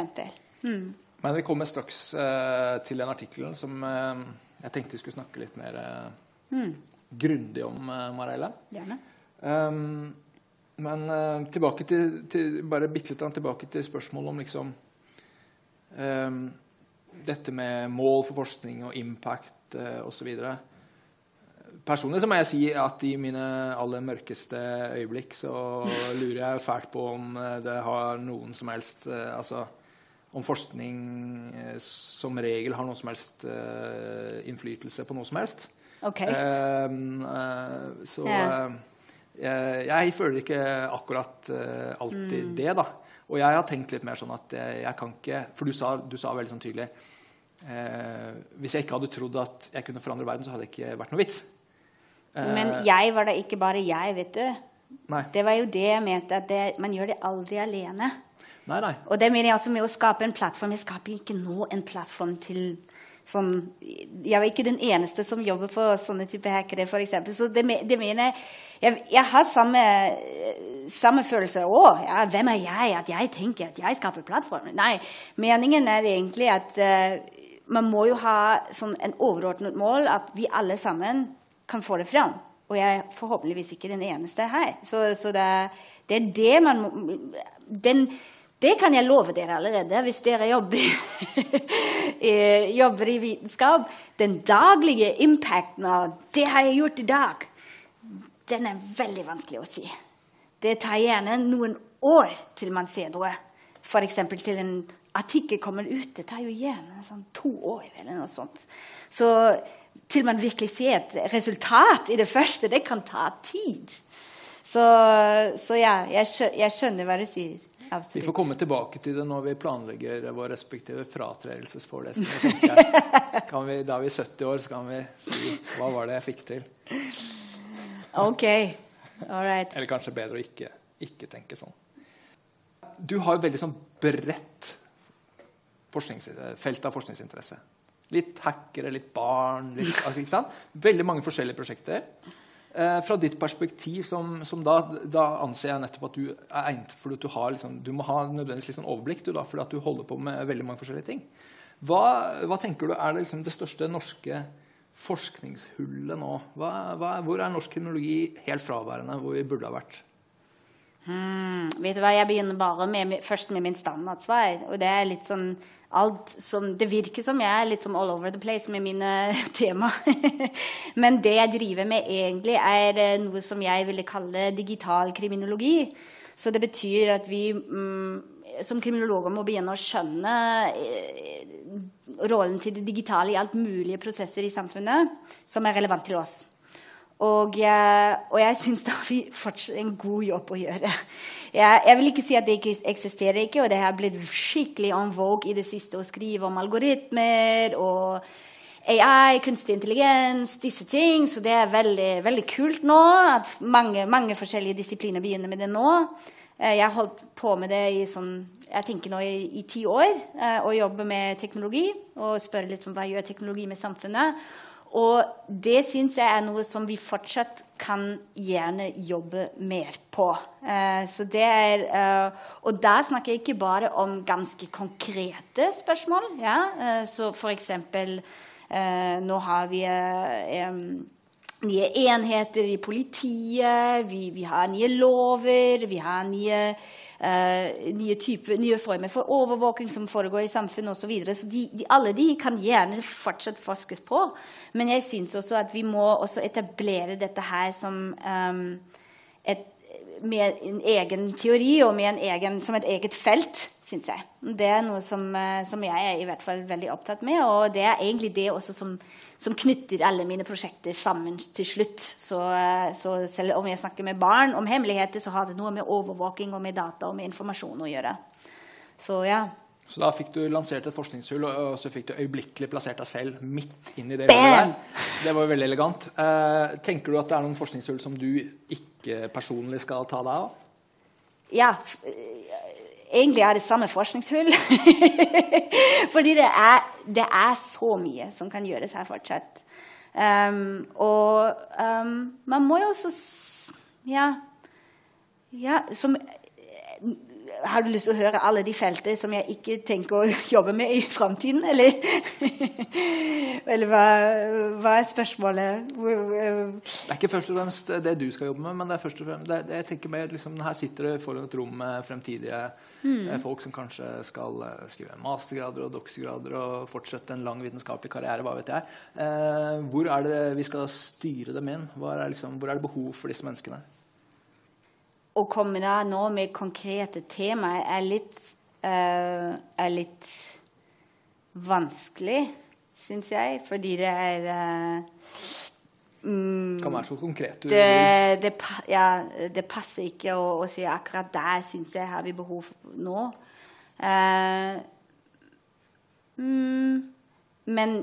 Mm. Men vi kommer straks eh, til den artikkelen som eh, jeg tenkte vi skulle snakke litt mer eh, mm. grundig om, eh, Mareile. Gjerne. Um, men uh, tilbake til, til, bare bitte litt tilbake til spørsmålet om liksom um, dette med mål for forskning og impact eh, osv. Personlig så må jeg si at i mine aller mørkeste øyeblikk så lurer jeg fælt på om eh, det har noen som helst eh, Altså om forskning eh, som regel har noen som helst innflytelse på noe som helst. Okay. så yeah. jeg, jeg, føler ikke akkurat alltid mm. det, da. Og jeg har tenkt litt mer sånn at jeg, jeg kan ikke For du sa, du sa veldig sånn tydelig eh, Hvis jeg ikke hadde trodd at jeg kunne forandre verden, så hadde det ikke vært noe vits. Eh, Men jeg var da ikke bare jeg, vet du. Nei. Det var jo det jeg mente, at det, man gjør det aldri alene. Nei, nei. Og det mener jeg altså med å skape en plattform. Jeg skaper ikke nå en plattform til sånn Jeg var ikke den eneste som jobber på sånne typer hackere, f.eks. Så det, det mener jeg jeg, jeg har samme, samme følelse. òg. ja, hvem er jeg at jeg tenker at jeg skaper plattformer? Nei, meningen er egentlig at uh, man må jo ha sånn en overordnet mål at vi alle sammen kan få det fram. Og jeg er forhåpentligvis ikke den eneste her. Så, så det, det, er det man den, Det kan jeg love dere allerede hvis dere jobber, jobber i vitenskap. Den daglige impacten av 'det har jeg gjort i dag' den er veldig vanskelig å si. Det tar gjerne noen år til man ser noe. F.eks. til en artikkel kommer ut. Det tar jo gjerne sånn to år. eller noe sånt. Så til man virkelig ser et resultat i det første, det kan ta tid. Så, så ja, jeg skjønner, jeg skjønner hva du sier. Absolutt. Vi får komme tilbake til det når vi planlegger vår respektive fratredelsesforelesning. Da er vi 70 år, så kan vi si hva var det jeg fikk til. Ok, all right. Eller kanskje bedre å ikke, ikke tenke sånn. Du har jo veldig sånn bredt felt av forskningsinteresse. Litt hackere, litt barn litt, altså, ikke sant? Veldig mange forskjellige prosjekter. Eh, fra ditt perspektiv, som, som da, da, anser jeg nettopp at du er egnet for at du, har, liksom, du må ha nødvendigvis liksom overblikk du, da, fordi at du holder på med veldig mange forskjellige ting. Hva, hva tenker du er det, liksom, det største norske forskningshullet nå? Hva, hva, hvor er norsk kriminologi helt fraværende hvor vi burde ha vært? Hmm, vet du hva, Jeg begynner bare med, først med min standardsvar. og det er litt sånn alt som Det virker som jeg er litt som all over the place med mine tema. Men det jeg driver med, egentlig er eh, noe som jeg ville kalle digital kriminologi. Så det betyr at vi mm, som kriminologer må begynne å skjønne eh, rollen til det digitale i alt mulige prosesser i samfunnet som er relevant til oss. Og, og jeg syns da vi fortsatt en god jobb å gjøre. Jeg, jeg, vil ikke si at det ikke eksisterer ikke, og det har blitt skikkelig on vogue i det siste å skrive om algoritmer og AI, kunstig intelligens, disse ting. Så det er veldig, veldig kult nå at mange, mange, forskjellige disipliner begynner med det nå. Eh, jeg har holdt på med det i sånn, jeg tenker nå i, i ti år. Eh, og jobber med teknologi og spør litt om hva gjør teknologi med samfunnet. Og det syns jeg er noe som vi fortsatt kan gjerne jobbe mer på. Uh, så det er, og da snakker jeg ikke bare om ganske konkrete spørsmål. Ja? Så for eksempel Nå har vi nye enheter i politiet, vi, vi, har nye lover, vi har nye Uh, nye, type, nye, former for overvåking som foregår i samfunnet osv. Så, videre. så de, de, alle de kan gjerne fortsatt forskes på. Men jeg syns også at vi må etablere dette her som um, et, med en egen teori og egen, som et eget felt, Synes jeg. Det er noe som, uh, som, jeg er i hvert fall veldig opptatt med, og det er egentlig det også som, som knytter alle mine prosjekter sammen til slutt. Så, uh, så, selv om jeg snakker med barn om hemmeligheter, så har det noe med overvåking og med data og med informasjon å gjøre. Så ja. Så da fikk du lansert et forskningshull, og så fikk du øyeblikkelig plassert deg selv midt inn i det der. Det var jo veldig elegant. Eh, tenker du at det er noen forskningshull som du ikke personlig skal ta deg av? Ja. Egentlig er det samme forskningshull. Fordi det er, det er, så mye som kan gjøres her fortsatt. Um, og um, man må jo også Ja. ja som har du lyst til å høre alle de felter som jeg ikke tenker å jobbe med i framtiden, eller? eller hva, hva, er spørsmålet? Det er ikke først og fremst det du skal jobbe med, men det er først og fremst det, jeg tenker mer, liksom, Her sitter du foran et rom med fremtidige mm. folk som kanskje skal eh, skrive mastergrader og doktorgrader og fortsette en lang vitenskapelig karriere. hva vet jeg. Eh, hvor er det vi skal styre dem inn? Er liksom, hvor er det behov for disse menneskene? Å komme da nå med konkrete temaer er litt, uh, er litt vanskelig, syns jeg, fordi det er uh, mm, Kan være så konkret du det, det, ja, det passer ikke å, å, si akkurat der syns jeg har vi behov nå. Uh, mm, men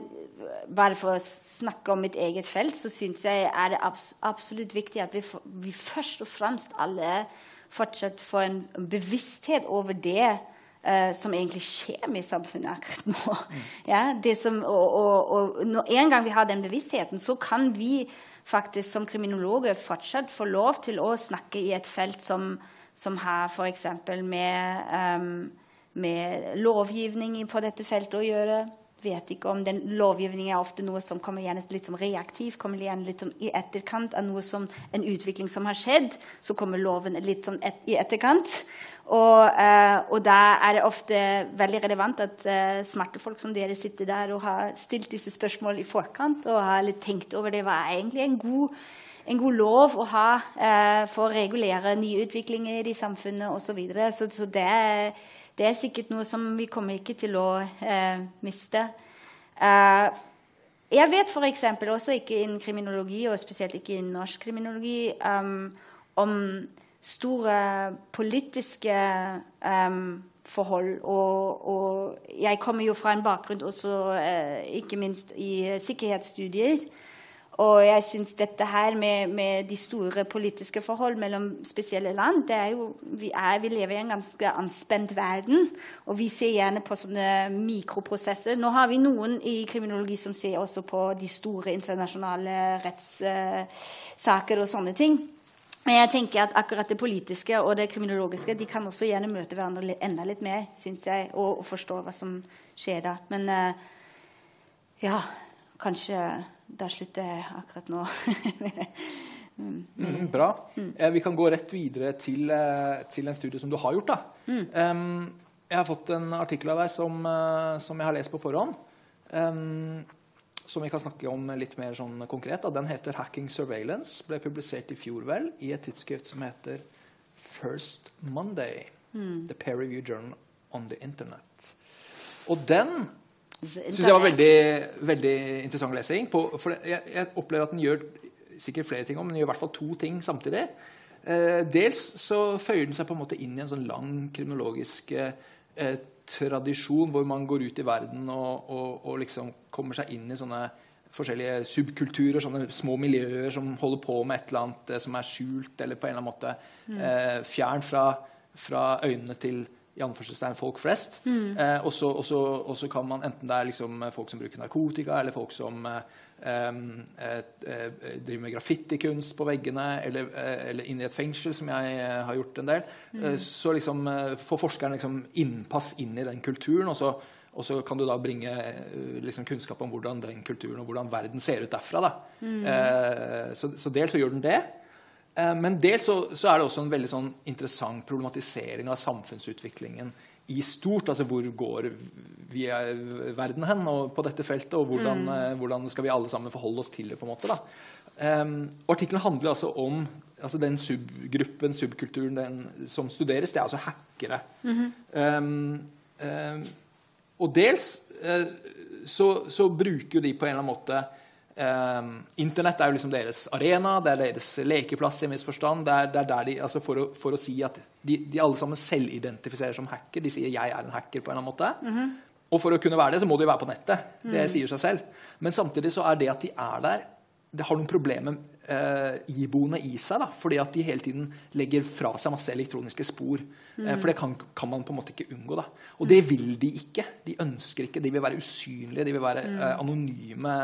bare for å snakke om mitt eget felt, så syns jeg er det abs absolutt viktig at vi, for, vi, først og fremst alle fortsatt får en bevissthet over det uh, som egentlig skjer med samfunnet akkurat nå. Mm. Ja, som, og, og, og, når en gang vi har den bevisstheten, så kan vi faktisk som kriminologer fortsatt få lov til å snakke i et felt som, som har f.eks. Med, um, med lovgivning på dette feltet å gjøre vet ikke om den lovgivningen er ofte noe som kommer igjen litt som reaktiv, kommer igjen litt som i etterkant av noe som, en utvikling som har skjedd. Så kommer loven litt sånn et, i etterkant. Og, eh, og, da er det ofte veldig relevant at eh, smarte folk som dere sitter der og har stilt disse spørsmålene i forkant og har litt tenkt over det. Hva er egentlig en god, en god lov å ha eh, for å regulere nye utviklinger i samfunnet osv. Så, videre. så Så det er det er sikkert noe som vi kommer ikke til å eh, miste. Eh, jeg vet f.eks. også ikke innen kriminologi, og spesielt ikke innen norsk kriminologi, um, om store politiske um, forhold. Og, og, jeg kommer jo fra en bakgrunn også, eh, ikke minst i sikkerhetsstudier. Og jeg syns dette her med, med, de store politiske forhold mellom spesielle land det er jo, vi, er, vi, lever i en ganske anspent verden, og vi ser gjerne på sånne mikroprosesser. Nå har vi noen i kriminologi som ser også på de store internasjonale rettssaker og sånne ting. Men jeg tenker at akkurat det politiske og det kriminologiske de kan også gjerne møte hverandre enda litt mer, syns jeg, og, og, forstå hva som skjer da. Men uh, ja, kanskje der slutter jeg akkurat nå. mm. Mm, bra. Mm. Eh, vi kan gå rett videre til, eh, til, en studie som du har gjort. Um, jeg har fått en artikkel av deg som, uh, som jeg har lest på forhånd. Um, som vi kan snakke om litt mer sånn konkret. Da. Den heter 'Hacking Surveillance'. Ble publisert i fjor vel i et tidsskrift som heter First Monday. Mm. The Peer Review Journal on the Internet. Og den syns jeg var veldig, veldig interessant lesing. På, for jeg, jeg, opplever at den gjør sikkert flere ting, om, men den gjør i hvert fall to ting samtidig. Eh, dels så føyer den seg på en måte inn i en sånn lang kriminologisk eh, tradisjon hvor man går ut i verden og, og, og, liksom kommer seg inn i sånne forskjellige subkulturer, sånne små miljøer som holder på med et eller annet eh, som er skjult eller på en eller annen måte mm. eh, fjern fra, fra øynene til i anførselstegn folk flest. Mm. Eh, og så kan man, enten det er liksom folk som bruker narkotika, eller folk som eh, eh, eh driver med graffitikunst på veggene, eller, eh, eller inn i et fengsel, som jeg eh, har gjort en del, mm. så liksom, får forskeren liksom innpass inn i den kulturen. og så, og så kan du da bringe liksom, kunnskap om hvordan den kulturen og hvordan verden ser ut derfra. Mm. så, så dels så gjør den det. Eh, men dels så, så, er det også en veldig sånn interessant problematisering av samfunnsutviklingen i stort. altså Hvor går vi verden hen på dette feltet, og hvordan, mm. Eh, hvordan, skal vi alle sammen forholde oss til det? på en måte da. Um, Artikkelen handler altså om altså den subgruppen, subkulturen den, som studeres. Det er altså hackere. Mm -hmm. um, um, og dels uh, så, så, bruker de på en eller annen måte Um, Internett er jo liksom deres arena, det er deres lekeplass. i en viss forstand. Det er, det er der de, altså for, å, for, å, si at de, de, alle sammen selvidentifiserer som hacker. De sier 'jeg er en hacker' på en eller annen måte. Mm -hmm. Og for å kunne være det, så må de være på nettet. Det mm. sier seg selv. Men samtidig så er det at de er der, det har noen problemer eh, iboende i seg. Da, fordi at de hele tiden legger fra seg masse elektroniske spor. Eh, mm. Eh, for det kan, kan, man på en måte ikke unngå. Da. Og det vil de ikke. De ønsker ikke. De vil være usynlige. De vil være mm. eh, anonyme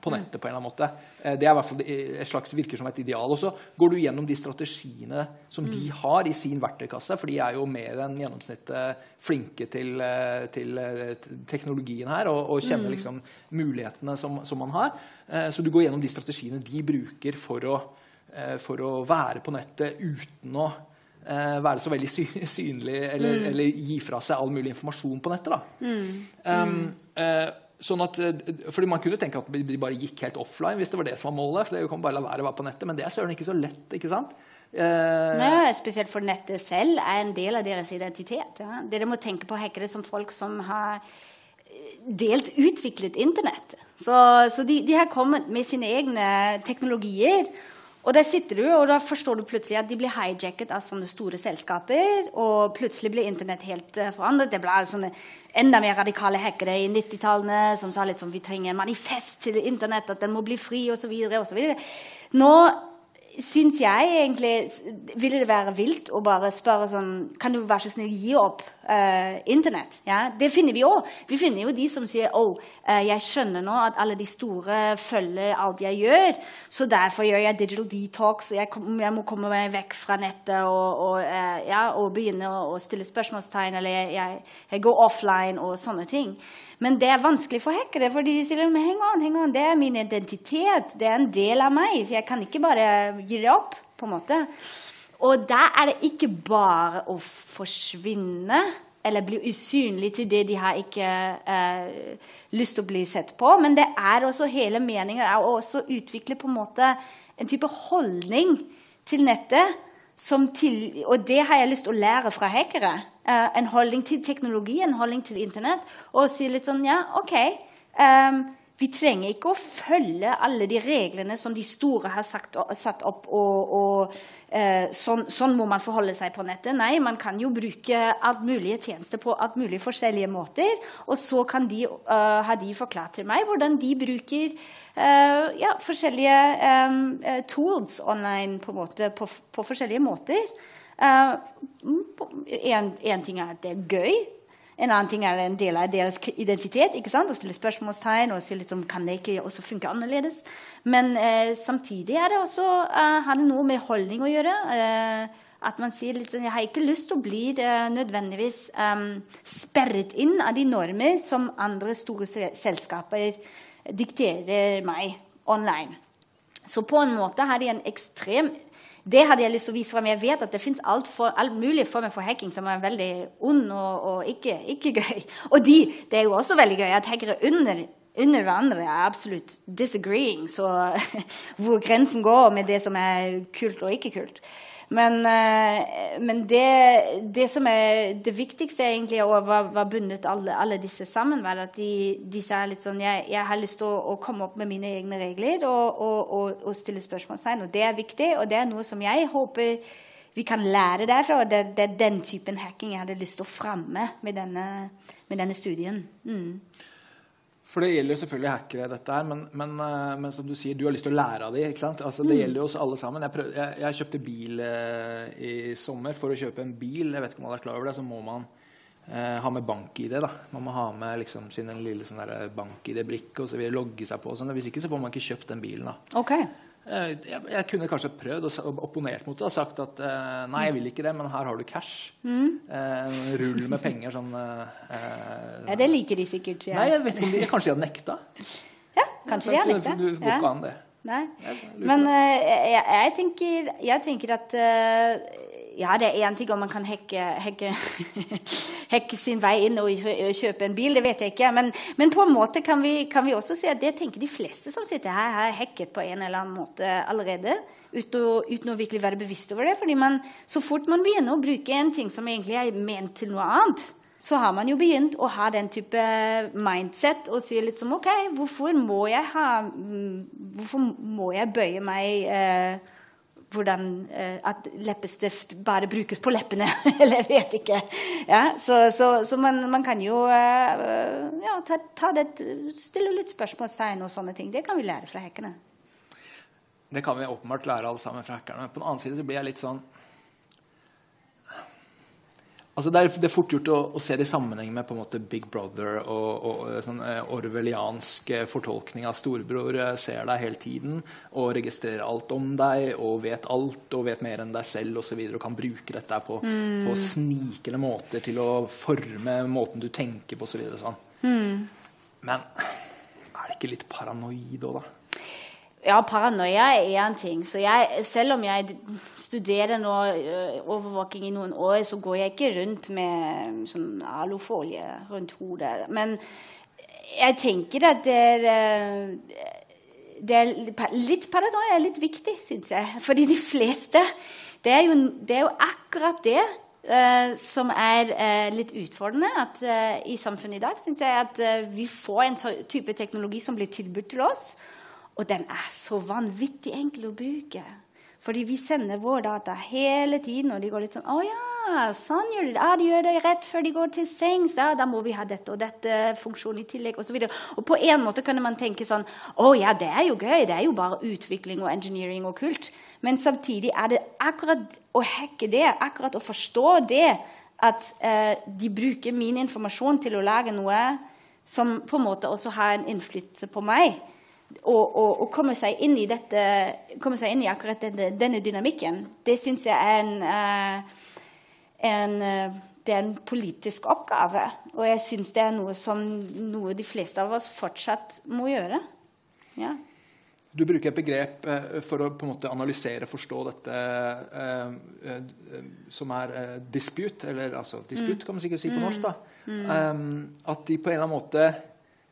på nettet på en eller annen måte. Eh, det er i hvert fall et slags virker som et ideal. Og så går du gjennom de strategiene som mm. de har i sin verktøykasse, for de er jo mer enn gjennomsnittet flinke til, eh, til teknologien her og, og kjenner mm. liksom mulighetene som, som man har. Så du går gjennom de strategiene de bruker for å, eh, for å være på nettet uten å eh, være så veldig synlig eller, mm. eller, gi fra seg all mulig informasjon på nettet. Mm. Um, sånn at, fordi Man kunne tenke at de bare gikk helt offline hvis det var det som var målet. for det kan bare la være å være på nettet, Men det er søren ikke så lett. ikke sant? Uh, Nei, spesielt for nettet selv er en del av deres identitet. Ja. Dere må tenke på hackere som folk som har dels utviklet Internett. Så, så de, de, har kommet med sine egne teknologier. Og der sitter du, og da forstår du plutselig at de blir hijacket av sånne store selskaper. Og plutselig blir Internett helt uh, forandret. Det ble sånne enda mer radikale hackere i 90-tallene som sa litt sånn vi trenger en manifest til Internett, at den må bli fri, osv. Nå syns jeg egentlig Ville det være vilt å bare spørre sånn Kan du være så snill gi opp uh, Internett? Ja, det finner vi òg. Vi finner jo de som sier oh, uh, jeg skjønner nå at alle de store følger alt jeg gjør, så derfor gjør jeg digital detox. Jeg, jeg må komme meg vekk fra nettet og, og, uh, ja, og begynne å, å, stille spørsmålstegn, eller jeg, jeg, jeg går offline og sånne ting. Men det er vanskelig for hackere, for de sier men heng on, heng on, det er min identitet. Det er en del av meg. Så jeg kan ikke bare gi det opp. på en måte. Og der er det ikke bare å forsvinne eller bli usynlig til det de har ikke eh, lyst til å bli sett på. Men det er også hele meningen er å også utvikle på en måte en type holdning til nettet. Til, og det har jeg lyst til å lære fra hackere. Eh, en holdning til teknologi, en holdning til Internett. Og si litt sånn Ja, OK. Um, vi trenger ikke å følge alle de reglene som de store har sagt, satt opp. og, og eh, sånn, sånn, må man forholde seg på nettet. Nei, man kan jo bruke alt mulige tjenester på alt mulig forskjellige måter. Og så kan de, uh, har de forklart til meg hvordan de bruker uh, ja, forskjellige um, tools online på, måte, på, på forskjellige måter. Én uh, ting er at det er gøy. En annen ting er en del av deres identitet. ikke sant? Å stille spørsmålstegn og si litt om kan det ikke også funke annerledes. Men eh, samtidig er det også, eh, har det noe med holdning å gjøre. Eh, at man sier litt sånn Jeg har ikke lyst til å bli uh, nødvendigvis um, sperret inn av de normer som andre store selskaper dikterer meg online. Så på en måte har de en ekstrem det hadde jeg lyst til å vise frem. Jeg vet at det fins alt, alt, mulig former for hacking som er veldig ond og, og ikke, ikke, gøy. Og de, det er jo også veldig gøy at hackere under, under hverandre er absolutt disagreeing. Så hvor grensen går med det som er kult og ikke kult. Men, eh, men det, det, som er det viktigste egentlig, og var, bundet alle, alle, disse sammen, var at de, de sa litt sånn jeg, jeg, har lyst til å, komme opp med mine egne regler og, og, og, og stille spørsmålstegn. Og det er viktig, og det er noe som jeg håper vi kan lære derfra. Og det, det er den typen hacking jeg hadde lyst til å fremme med denne, med denne studien. Mm. For det gjelder selvfølgelig hackere, dette her, men, men, eh, men, som du sier, du har lyst til å lære av dem. ikke sant? Altså, det mm. gjelder jo oss alle sammen. Jeg, prøv, jeg, jeg kjøpte bil eh, i sommer. For å kjøpe en bil, jeg vet ikke om alle er klar over det, så må man eh, ha med bank-ID. da. Man må ha med liksom, sin lille sånn bank-ID-brikke og så videre, logge seg på. og Sånn. Hvis ikke så får man ikke kjøpt den bilen. da. Okay. Eh, jeg, jeg, kunne kanskje prøvd og opponert mot det og sagt at uh, nei, jeg vil ikke det, men her har du cash. Mm. Uh, rull med penger sånn uh, Ja, det liker de sikkert. Ja. Nei, jeg vet ikke om de, Kanskje de hadde nekta? Ja, kanskje de har nekta. Du, du går ikke an det. Nei. Men jeg, jeg, tenker, jeg, tenker, at ja, det er én ting om man kan hekke, hekke, hekke, sin vei inn og kjøpe en bil. Det vet jeg ikke. Men, men på en måte kan vi, kan vi, også si at det tenker de fleste som sitter her, har hekket på en eller annen måte allerede. Uten å, uten å, virkelig være bevisst over det. fordi man, Så fort man begynner å bruke en ting som egentlig er ment til noe annet, så har man jo begynt å ha den type mindset og si litt som OK, hvorfor må jeg ha mm, Hvorfor må jeg bøye meg eh, hvordan eh, at leppestift bare brukes på leppene. Eller jeg vet ikke. Ja, så, så, så man, man, kan jo eh, ja, ta, ta det, stille litt spørsmålstegn og sånne ting. Det kan vi lære fra hekkene. Det kan vi åpenbart lære alle sammen fra hackerne. På den annen side blir jeg litt sånn Altså det, er, det, er, fort gjort å, å, se det i sammenheng med på en måte Big Brother og, og sånn eh, orwelliansk fortolkning av storebror eh, ser deg hele tiden og registrerer alt om deg og vet alt og vet mer enn deg selv osv. Og, så videre, og kan bruke dette på, mm. på snikende måter til å forme måten du tenker på osv. Så sånn. Mm. Men er det ikke litt paranoid òg, da? Ja, paranoia er én ting. Så jeg, selv om jeg studerer nå uh, overvåking i noen år, så går jeg ikke rundt med sånn alufolie rundt hodet. Men jeg tenker at det er, uh, det er litt paranoia er litt viktig, syns jeg. Fordi de fleste Det er jo, det er jo akkurat det Uh, som er uh, litt utfordrende at, uh, i samfunnet i dag. Synes jeg at Vi får en type teknologi som blir tilbudt til oss, og den er så vanvittig enkel å bruke. Fordi vi sender våre data hele tiden, og de går litt sånn 'Å ja, sånn gjør de det. Ja, de gjør det rett før de går til sengs. Ja, da må vi ha dette og dette funksjonen i tillegg.' Og, så og på en måte kan man tenke sånn 'Å ja, det er jo gøy. Det er jo bare utvikling og engineering og kult.' Men samtidig er det akkurat å hacke det, akkurat å forstå det, at eh, de bruker min informasjon til å lage noe som på en måte også har en innflytelse på meg å, komme seg inn i dette, seg inn i akkurat denne, denne dynamikken, det syns jeg er en, uh, en uh, det er en politisk oppgave. Og jeg syns det er noe som noe de fleste av oss fortsatt må gjøre. Ja. Du bruker et begrep eh, for å på en måte analysere og forstå dette eh, eh, som er eh, dispute, eller altså dispute, mm. kan man sikkert si på norsk. da. Mm. At de på en eller annen måte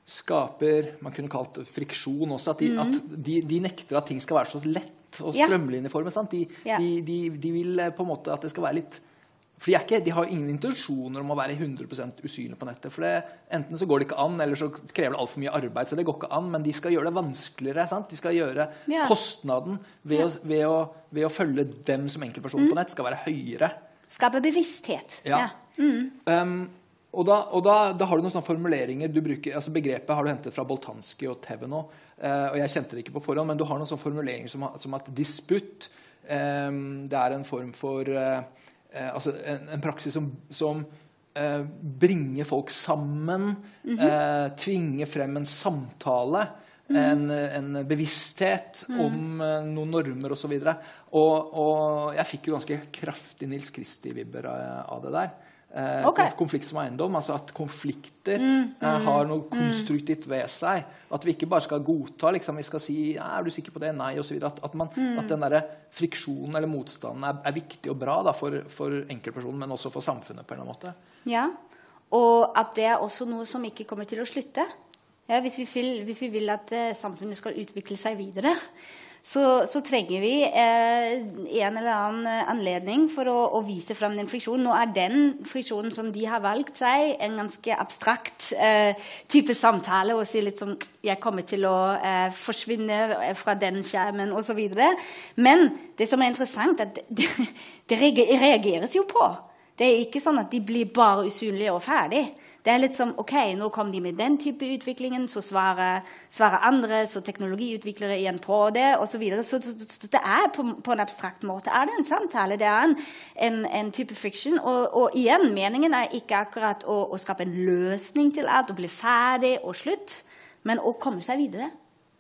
skaper man kunne kalt det friksjon også. At de, mm. at de, de nekter at ting skal være så lett og strømlinjeformet. De, ja. de, de, vil eh, på en måte at det skal være litt For de, ikke, de har ingen intensjoner om å være 100% usynlige på nettet. For det, Enten så går det ikke an, eller så krever det altfor mye arbeid. så det går ikke an, Men de skal gjøre det vanskeligere. sant? De skal gjøre Ja. Kostnaden ved, å, ved, å, ved å følge dem som enkeltpersoner på nett skal være høyere. Skape bevissthet. Ja. Um, og da, og da, da har du noen sånne formuleringer du bruker, altså Begrepet har du hentet fra Boltanski og Teveno. Uh, og jeg kjente det ikke på forhånd, men du har noen sånne formuleringer som, som at disputt um, det er en form for uh, altså en, en, praksis som, som bringer folk sammen. Mm -hmm. tvinger frem en samtale. Mm. En, en, bevissthet mm. om noen normer osv. Og, og, og jeg fikk jo ganske kraftig Nils Kristi-vibber av det der. Eh, okay. Konflikt som eiendom. Altså at konflikter mm, mm, eh, har noe konstruktivt ved seg. At vi ikke bare skal godta liksom, Vi skal si ja, 'Er du sikker på det?' Nei, osv. At, at, man, mm. at den der friksjonen eller motstanden er, er viktig og bra da, for, for enkeltpersonen, men også for samfunnet. på en eller annen måte. Ja, Og at det er også noe som ikke kommer til å slutte. Ja, hvis, vi vil, hvis vi vil at uh, samfunnet skal utvikle seg videre, så, så, trenger vi eh, en eller annen anledning for å, å, vise frem den friksjonen. Nå er den friksjonen som de har valgt seg, en ganske abstrakt eh, type samtale. Og si litt som 'Jeg kommer til å eh, forsvinne fra den skjermen', osv. Men det som er interessant, er at det, det reageres jo på. Det er ikke sånn at de blir bare usynlige og ferdig. Det er litt som ok, nå kom de med den type utviklingen, så svarer, svarer andre, så teknologiutviklere igjen på det, osv. Så, så, så, så det er på, på, en abstrakt måte er det en samtale. Det er en, en, en type fiction. Og, og, igjen, meningen er ikke akkurat å, å, skape en løsning til alt, å bli ferdig og slutt, men å komme seg videre.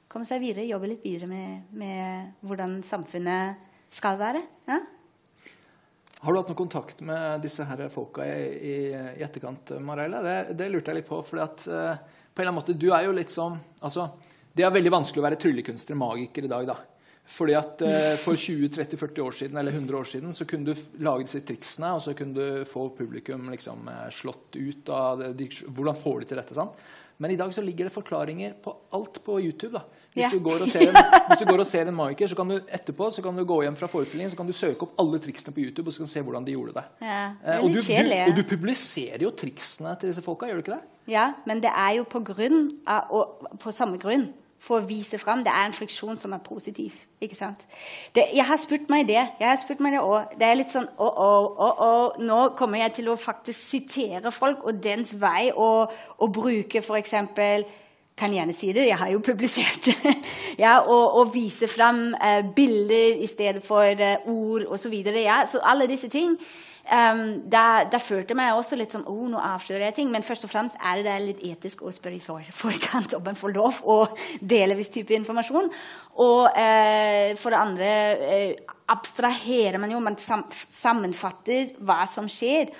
Komme seg videre, Jobbe litt videre med, med hvordan samfunnet skal være. Ja? Har du hatt noen kontakt med disse her folka i, i, etterkant, Mareile? Det, det, lurte jeg litt på. fordi at uh, på en eller annen måte, du er jo litt sånn altså, Det er veldig vanskelig å være tryllekunstner, magiker, i dag. da. Fordi at uh, For 20-30-40 år siden eller 100 år siden så kunne du lage disse triksene, og så kunne du få publikum liksom, eh, slått ut av de, Hvordan får de til dette? sant? Men i dag så ligger det forklaringer på alt på YouTube. da. Hvis, du, går og ser en, hvis du går og ser en magiker, så kan du etterpå så kan du gå hjem fra forestillingen så kan du søke opp alle triksene på YouTube og så kan du se hvordan de gjorde det. Ja, det eh, og, du, du, og, du, publiserer jo triksene til disse folka, gjør du ikke det? Ja, men det er jo på, grunn av, og på samme grunn for å vise fram. Det er en friksjon som er positiv. ikke sant? Det, jeg har spurt meg det. jeg har spurt meg Det også. Det er litt sånn å, å, å, Nå kommer jeg til å faktisk sitere folk og dens vei og, og bruke f.eks. Kan gjerne si det, jeg har jo publisert det. ja, og, og, vise fram eh, bilder i stedet for eh, ord osv. Ja. så alle disse ting Um, da, da, følte jeg meg også litt sånn oh, nå avslører jeg ting. Men først og fremst er det litt etisk å spørre i for, forkant om en får lov å dele viss type informasjon. Og eh, for det andre eh, abstraherer man jo, man sam sammenfatter hva som skjer.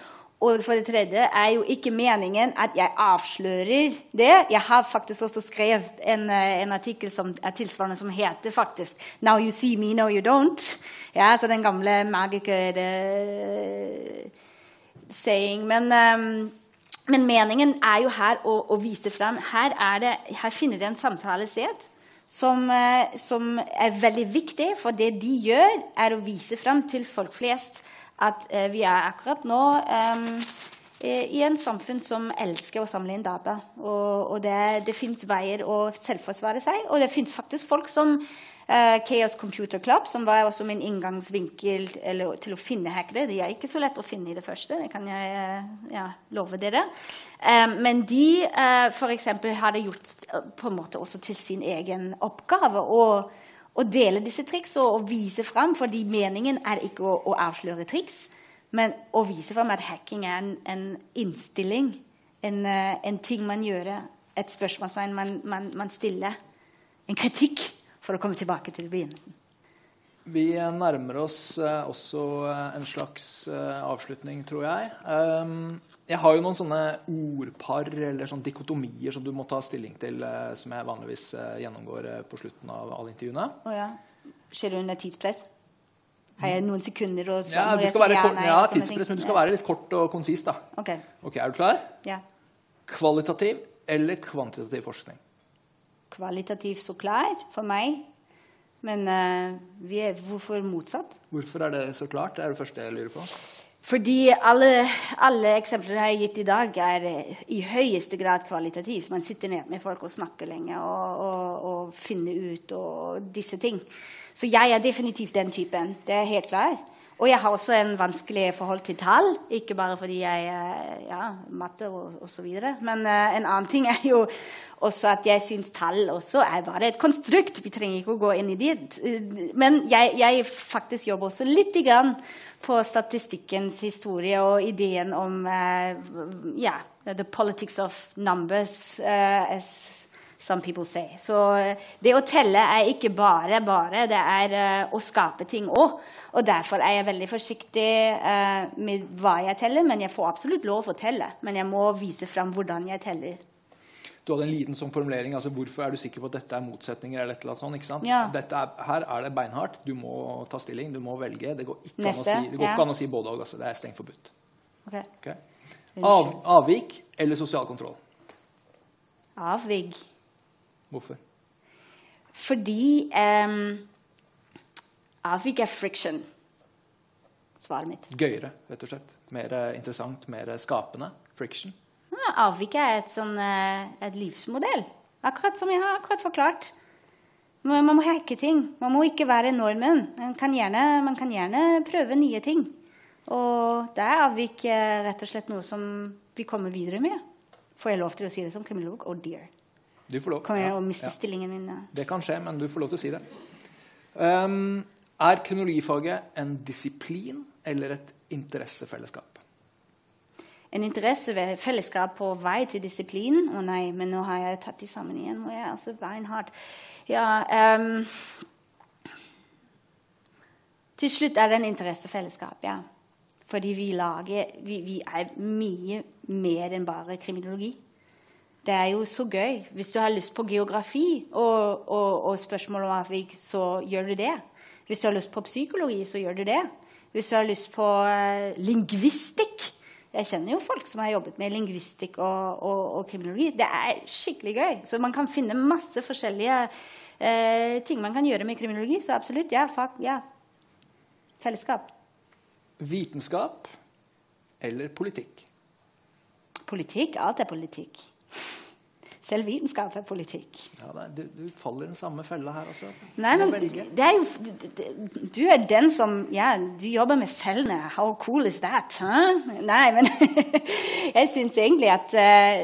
Og for det tredje er jo ikke meningen at jeg avslører det. Jeg har faktisk også skrevet en, eh, en artikkel som er tilsvarende, som heter faktisk 'Now you see me, no you don't'. Ja, så den gamle magiker-saying. Uh, men, um, men, meningen er jo her å, å vise frem her, det, her, finner det en samtale sted som, uh, som er veldig viktig, for det de gjør, er å vise frem til folk flest at eh, vi er akkurat nå i en samfunn som elsker å samle inn data. Og, og det, det fins veier å selvforsvare seg. Og det fins faktisk folk som uh, Chaos Computer Club, som var også min inngangsvinkel eller, til å finne hackere. De er ikke så lett å finne i det første, det kan jeg ja, love dere. Um, men de uh, eksempel, har det gjort på en måte også til sin egen oppgave. og å dele disse triks og, og vise fram. fordi meningen er ikke å, å, avsløre triks, men å vise fram at hacking er en, en innstilling. En, uh, en, ting man gjør, et spørsmålstegn man, man, man, stiller. En kritikk, for å komme tilbake til begynnelsen. Vi nærmer oss uh, også uh, en slags avslutning, tror jeg. Um, jeg har jo noen sånne ordpar eller sånne dikotomier som du må ta stilling til, eh, som jeg vanligvis eh, gjennomgår eh, på slutten av alle intervjuene. Oh, ja. Skjer det under tidspress? Har jeg noen sekunder å svare? Ja, du skal være kort, ja, tidspress, men du skal være litt kort og konsis. da. Okay. ok, Er du klar? Ja. Kvalitativ eller kvantitativ forskning? Kvalitativ så klar for meg. Men uh, er, hvorfor motsatt? Hvorfor er det så klart? Det er det første jeg lurer på. Fordi alle, alle eksemplene jeg har gitt i dag, er eh, i høyeste grad kvalitativt. Man sitter ned med folk og snakker lenge og, og, og finner ut og disse ting. Så jeg er definitivt den typen. Det er helt klart. Og jeg har også en vanskelig forhold til tall. Ikke bare fordi jeg ja, matte og osv. Men uh, en annen ting er jo også at jeg syns tall også er bare et konstrukt. Vi trenger ikke å gå inn i det. Men jeg, jeg faktisk jobber også litt grann på statistikkens historie og ideen om uh, yeah, the politics of numbers, uh, as some people say. Så det å telle er ikke bare bare, det er å skape ting òg. Og derfor er jeg veldig forsiktig med hva jeg teller. Men jeg får absolutt lov å telle. Men jeg må vise fram hvordan jeg teller. Du hadde en liten sånn formulering. altså Hvorfor er du sikker på at dette er motsetninger? eller et eller annet sånt, ikke sant? Ja. Er, her er det beinhardt. Du må ta stilling, du må velge. Det går ikke, Neste, an å, si, det går ja. ikke an å si både og. Altså. Det er strengt forbudt. Okay. Okay. Av, avvik eller sosial kontroll? Avvik. Hvorfor? Fordi um, avvik er friction. Svaret mitt. Gøyere, rett og slett. Mer interessant, mer skapende. Friction. Ja, avvik er et, sånn, eh, et livsmodell. Akkurat som jeg har akkurat forklart. Man, må hacke ting. Man må ikke være normen. Man kan gjerne, man kan gjerne prøve nye ting. Og det er avvik eh, rett og slett noe som vi kommer videre med. Får jeg lov til å si det som kriminolog? Oh dear. Du får lov. Kommer jeg Ja, å miste ja. stillingen min? Det kan skje, men du får lov til å si det. Um, er kriminologifaget en disiplin eller et interessefellesskap? En interessefellesskap på vei til disiplin. Å nei, men nå har jeg tatt de sammen igjen. Jeg altså beinhardt. Ja, um, til slutt er det en interessefellesskap, ja. Fordi vi lager Vi, vi er mye mer enn bare kriminologi. Det er jo så gøy. Hvis du har lyst på geografi og, og, og spørsmål om avvik, så gjør du det. Hvis du har lyst på psykologi, så gjør du det. Hvis du har lyst på eh, lingvistikk Jeg kjenner jo folk som har jobbet med lingvistikk og, og, og kriminologi. Det er skikkelig gøy. Så man kan finne masse forskjellige eh, ting man kan gjøre med kriminologi. Så absolutt, ja. Fag, ja. Fellesskap. Vitenskap eller politikk? Politikk. Alt er politikk. Selv vitenskap er politikk. Ja, er, du, du faller i den samme fella her også. Nei, men det er jo du- er den som Ja, du jobber med fellene. How cool is that? Huh? Nei, men jeg syns egentlig at eh,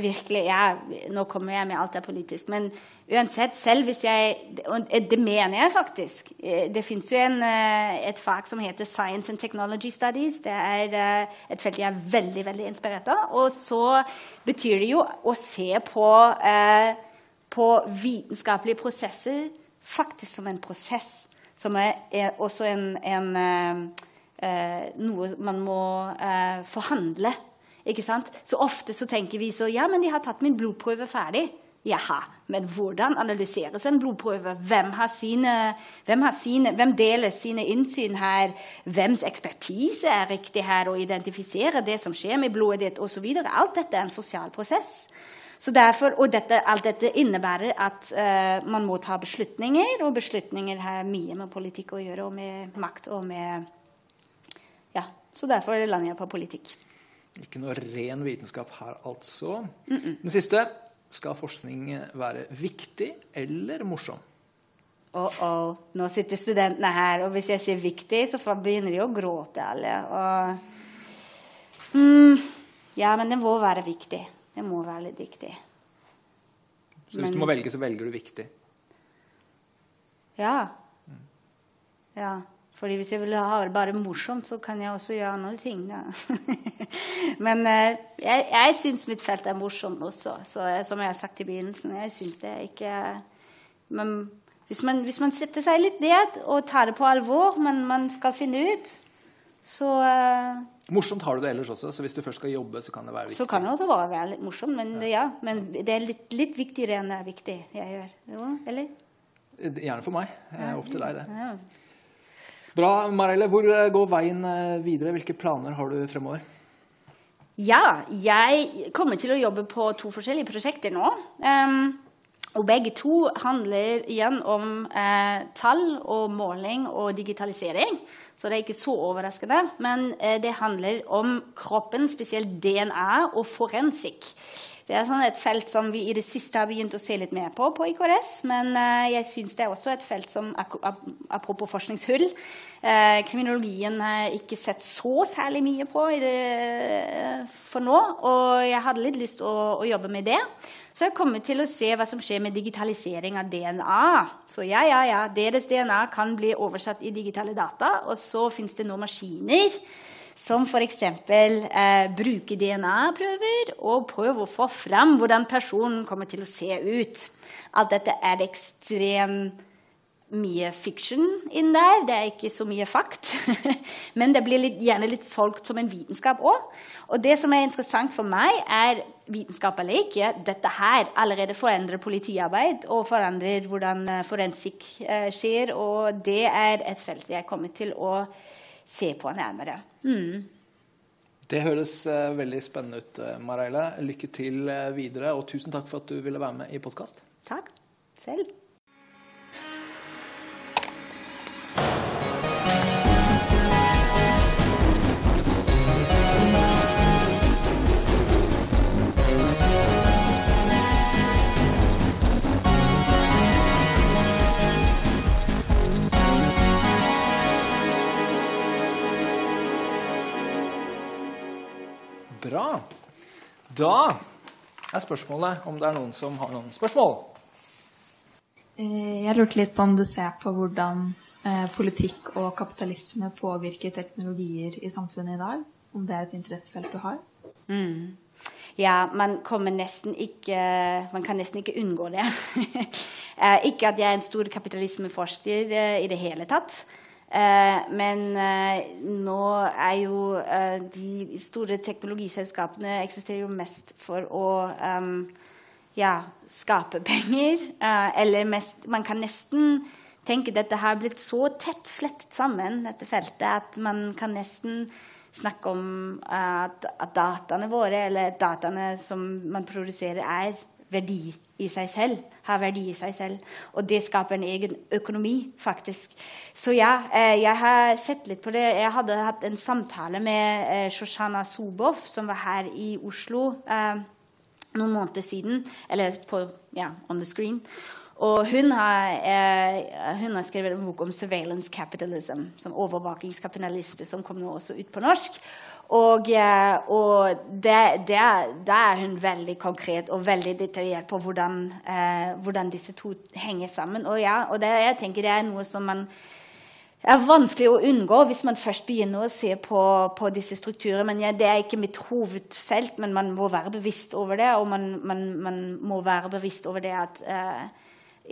virkelig Ja, nå kommer jeg med alt er politisk, men uansett, selv hvis jeg Og det mener jeg faktisk. Eh, Det fins jo en, eh, et fag som heter Science and Technology Studies. Det er eh, et felt jeg er veldig, veldig inspirert av. Og så betyr det jo å se på på vitenskapelige prosesser faktisk som en prosess. Som er, er også en, en noe man må eh, forhandle. Ikke sant? Så ofte så tenker vi så Ja, men de har tatt min blodprøve ferdig. Jaha, men hvordan analyseres en blodprøve? Hvem, har sine, hvem, har sine, hvem deler sine innsyn her? Hvems ekspertise er riktig her? Å identifisere det som skjer med blodet ditt, osv. Alt dette er en sosial prosess. Så derfor, og dette, alt dette innebærer at uh, man må ta beslutninger, og beslutninger har mye med politikk å gjøre, og med makt og med Ja, så derfor lander jeg på politikk. Ikke noe ren vitenskap her, altså. Den siste. Skal forskning være viktig eller morsom? Oh, oh. Nå sitter studentene her, og hvis jeg sier 'viktig', så begynner de å gråte alle. Og, mm, ja, men det må være viktig. Det må være litt viktig. Så hvis Men- du må velge, så velger du viktig. Ja. Ja. Fordi hvis jeg vil ha det bare morsomt, så kan jeg også gjøre andre ting. ja. Men eh, jeg, jeg syns mitt felt er morsomt også. Så, eh, som jeg har sagt i begynnelsen, jeg synes det ikke men hvis man, hvis man setter seg litt ned og tar det på alvor, men man skal finne ut, så, eh, Morsomt har du det ellers også, så hvis du først skal jobbe, så kan det være viktig. så kan det også være litt morsomt. Men, ja. men det er litt, litt viktigere enn det er viktig jeg gjør. Jo, eller? Gjerne for meg. Opp til deg, det. Ja. Bra, Marelle. Hvor eh, går veien eh, videre? Hvilke planer har du fremover? Ja, jeg kommer til å jobbe på to forskjellige prosjekter nå. Um, Og begge to handler igjen om eh, tall og måling og digitalisering. Så det er ikke så overraskende. Men eh, det handler om kroppen, spesielt DNA og forensikk. Det er sånn et felt som vi i det siste har begynt å se litt mer på på IKRS. Men uh, jeg syns det er også et felt som Apropos forskningshull. Uh, kriminologien har ikke sett så særlig mye på for nå. Og jeg hadde litt lyst til å, å, jobbe med det. Så jeg kommer til å se hva som skjer med digitalisering av DNA. Så ja, ja, ja, deres DNA kan bli oversatt i digitale data. Og så fins det nå maskiner som f.eks. Eh, bruker DNA-prøver og prøver å få fram hvordan personen kommer til å se ut. Alt dette er ekstremt mye fiction inn der. Det er ikke så mye fakt. Men det blir litt, gjerne litt solgt som en vitenskap òg. Og det som er interessant for meg, er vitenskap eller ikke. Dette her allerede forandrer politiarbeid og forandrer hvordan eh, forensikk eh, skjer. Og det er et felt jeg kommer til å se på nærmere. Mm. Det høres uh, veldig spennende ut, uh, Mareile. Lykke til uh, videre, og tusen takk for at du ville være med i podkast. Takk. Selv. Bra. Da er spørsmålet om det er noen som har noen spørsmål. Eh, jeg lurte litt på om du ser på hvordan eh, politikk og kapitalisme påvirker teknologier i samfunnet i dag? Om det er et interessefelt du har? Mm. Ja, man, nesten ikke, man kan nesten ikke unngå det. Eh, ikke at jeg er en stor kapitalismeforsker i det hele tatt. Eh, men eh, nå er jo eh, de store teknologiselskapene eksisterer jo mest for å ja, skape penger. eller mest, man kan nesten tenke at dette har blitt så tett flettet sammen, dette feltet, at man kan nesten snakke om at, at dataene våre, eller dataene som man produserer, er verdi i seg selv. Har verdi i seg selv. Og det skaper en egen økonomi, faktisk. Så ja, eh, jeg har sett litt på det. Jeg hadde hatt en samtale med eh, Shoshana Sobov, som var her i Oslo eh, noen måneder siden. Eller på, ja, on the screen. Og hun har, eh, hun har, skrevet en bok om 'surveillance capitalism', som overvåkingskapitalisme, som kom nå også ut på norsk. Og, og det, det, det, er hun veldig konkret og veldig detaljert på hvordan, eh, hvordan disse to henger sammen. Og, ja, og det, jeg tenker det er noe som man er vanskelig å unngå hvis man først begynner å se på, på disse strukturene. Men ja, Det er ikke mitt hovedfelt, men man må være bevisst over det. Og man, man, man må være bevisst over det at eh,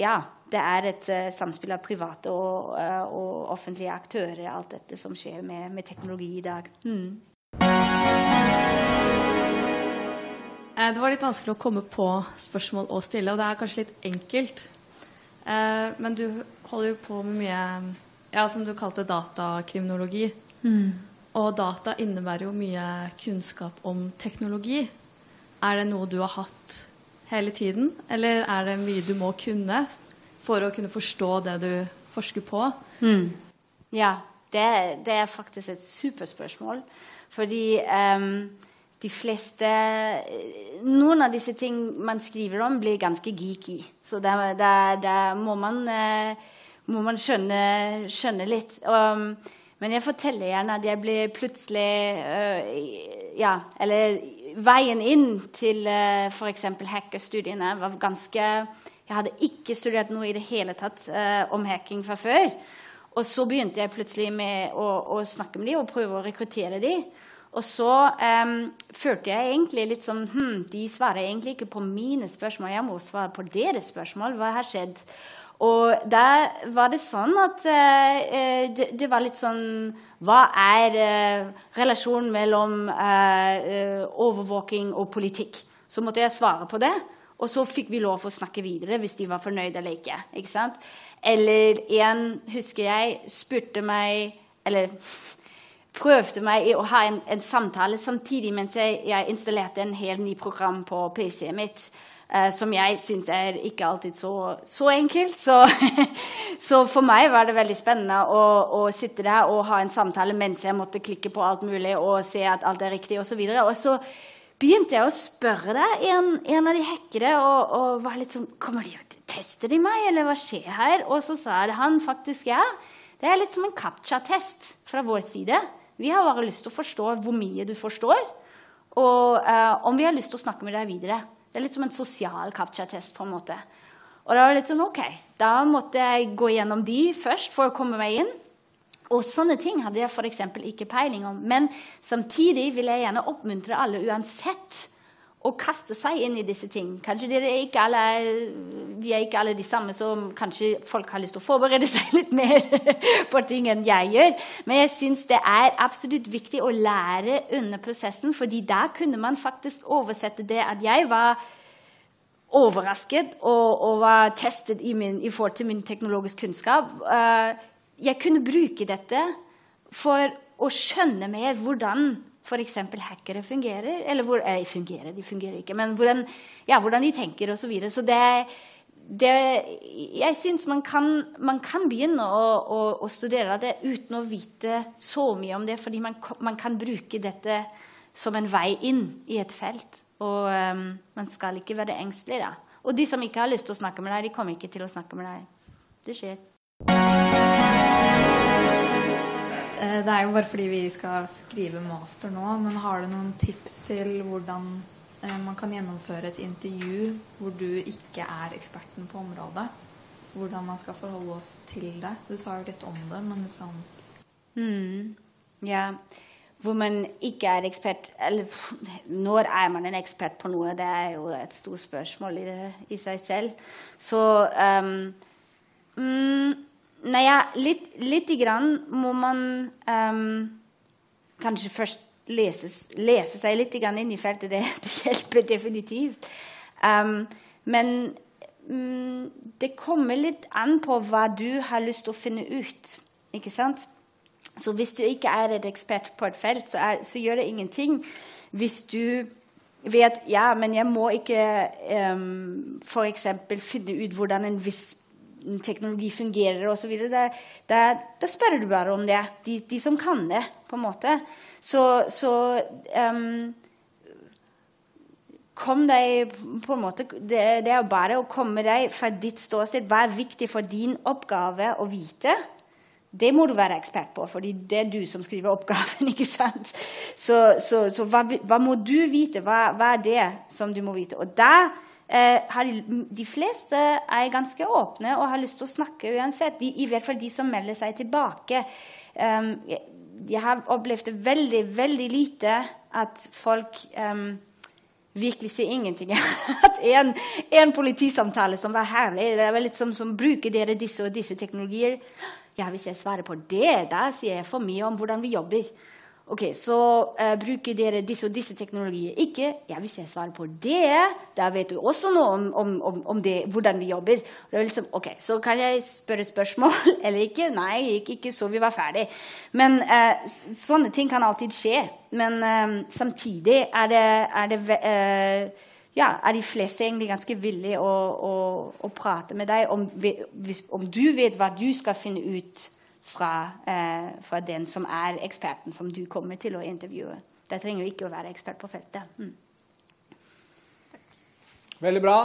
ja, det er et eh, samspill av private og, uh, og, offentlige aktører, alt dette som skjer med, med teknologi i dag. Mm. Eh, det var litt vanskelig å komme på spørsmål å stille, og det er kanskje litt enkelt. Eh, men du holder jo på med mye ja, som du kalte datakriminologi. Mm. Og data innebærer jo mye kunnskap om teknologi. Er det noe du har hatt hele tiden, eller er det mye du må kunne for å kunne forstå det du forsker på? Mm. Ja, det, det, er faktisk et superspørsmål. Fordi um, de fleste Noen av disse ting man skriver om, blir ganske geeky. Så det må man, uh, må man skjønne, skjønne litt. Um, men jeg forteller gjerne at jeg blir plutselig uh, Ja, eller veien inn til uh, f.eks. hackerstudiene var ganske Jeg hadde ikke studert noe i det hele tatt uh, om hacking fra før. Og så begynte jeg plutselig med å, å snakke med dem og prøve å rekruttere dem. Og så um, følte jeg egentlig litt sånn hm, De svarer egentlig ikke på mine spørsmål. Jeg må svare på deres spørsmål. Hva har skjedd? Og da var det sånn at uh, det, det, var litt sånn Hva er uh, relasjonen mellom uh, overvåking og politikk? Så måtte jeg svare på det. Og så fikk vi lov å snakke videre hvis de var fornøyd eller ikke. ikke sant? Eller en, husker jeg, spurte meg Eller prøvde meg i å ha en, en samtale samtidig mens jeg, jeg, installerte en helt ny program på PC-en mitt. Uh, som jeg syns er ikke alltid så, så enkelt. Så, så, for meg var det veldig spennende å, å, sitte der og ha en samtale mens jeg måtte klikke på alt mulig og se at alt er riktig osv. Og, og så begynte jeg å spørre deg, en, en av de hackere, og, og var litt sånn Kommer de tester de meg, eller hva skjer her? Og så sa han faktisk ja. Det er litt som en CAPTCHA-test fra vår side. Vi har bare lyst til å forstå hvor mye du forstår, og uh, om vi har lyst til å snakke med deg videre. Det er litt som en sosial CAPTCHA-test. på en måte. Og da var det litt sånn, ok, da måtte jeg gå gjennom de først for å komme meg inn. Og sånne ting hadde jeg f.eks. ikke peiling om. Men samtidig vil jeg gjerne oppmuntre alle uansett å kaste seg inn i disse ting. Kanskje er alle, Vi er ikke alle de samme, så kanskje folk har lyst til å forberede seg litt mer på ting enn jeg gjør. Men jeg syns det er absolutt viktig å lære under prosessen, fordi da kunne man faktisk oversette det at jeg var overrasket og, og var testet i, min, i, forhold til min teknologiske kunnskap. Uh, jeg kunne bruke dette for å skjønne mer hvordan f.eks. hackere fungerer. Eller hvor, eh, fungerer, de fungerer ikke, men hvordan, ja, hvordan de tenker osv. Så, videre. så det, det, jeg syns man, man, kan begynne å, å, å, studere det uten å vite så mye om det, fordi man, man kan bruke dette som en vei inn i et felt. Og um, man skal ikke være engstelig. da. Og de som ikke har lyst til å snakke med deg, de kommer ikke til å snakke med deg. Det skjer. Eh, det er jo bare fordi vi skal skrive master nå, men har du noen tips til hvordan eh, man kan gjennomføre et intervju hvor du ikke er eksperten på området? Hvordan man skal forholde oss til det? Du sa jo litt om det, men litt sånn mm, Ja. Hvor man ikke er ekspert Eller når er man en ekspert på noe? Det er jo et stort spørsmål i, det, i seg selv. Så um, mm, Nei, ja, litt, lite grann må man um, kanskje først lese, lese, seg litt inn i feltet. Det, det hjelper definitivt. Um, men um, det kommer litt an på hva du har lyst til å finne ut. Ikke sant? Så hvis du ikke er et ekspert på et felt, så, er, så gjør det ingenting hvis du vet ja, men jeg må ikke um, f.eks. finne ut hvordan en viss teknologi fungerer osv. Da, spør du bare om det. De, de, som kan det, på en måte. Så, så um, kom deg på en måte, det, det er bare å komme deg fra ditt ståsted. Hva er viktig for din oppgave å vite? Det må du være ekspert på, fordi det er du som skriver oppgaven. ikke sant? Så, så, så hva, hva, må du vite? Hva, hva, er det som du må vite? Og da eh, de, de, fleste er ganske åpne og har lyst til å snakke uansett. De, I hvert fall de som melder seg tilbake. Um, jeg, jeg, har opplevd veldig, veldig lite at folk um, virkelig sier ingenting. at en, en, politisamtale som var herlig Det er litt som, som bruker dere disse og disse teknologier. Ja, hvis jeg svarer på det, da sier jeg for mye om hvordan vi jobber. Ok, Så uh, bruker dere disse og disse teknologier. Ikke ja, hvis jeg svarer på det, da vet du også noe om, om, om det, hvordan vi jobber. Liksom, ok, Så kan jeg spørre spørsmål eller ikke? Nei, ikke, ikke så vi var ferdig. Men uh, sånne ting kan alltid skje. Men uh, samtidig er det, er det ja, er de fleste egentlig ganske villige å, å, å prate med deg om, om du vet hva du skal finne ut fra, eh, fra, den som er eksperten som du kommer til å intervjue. der trenger ikke å være ekspert på feltet. Mm. Veldig bra.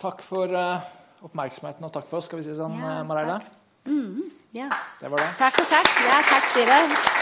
Takk for uh, oppmerksomheten og takk for oss, skal vi si sånn, ja, eh, Mareile. Mm, ja. Det var det. Takk og takk. Ja, takk til dere.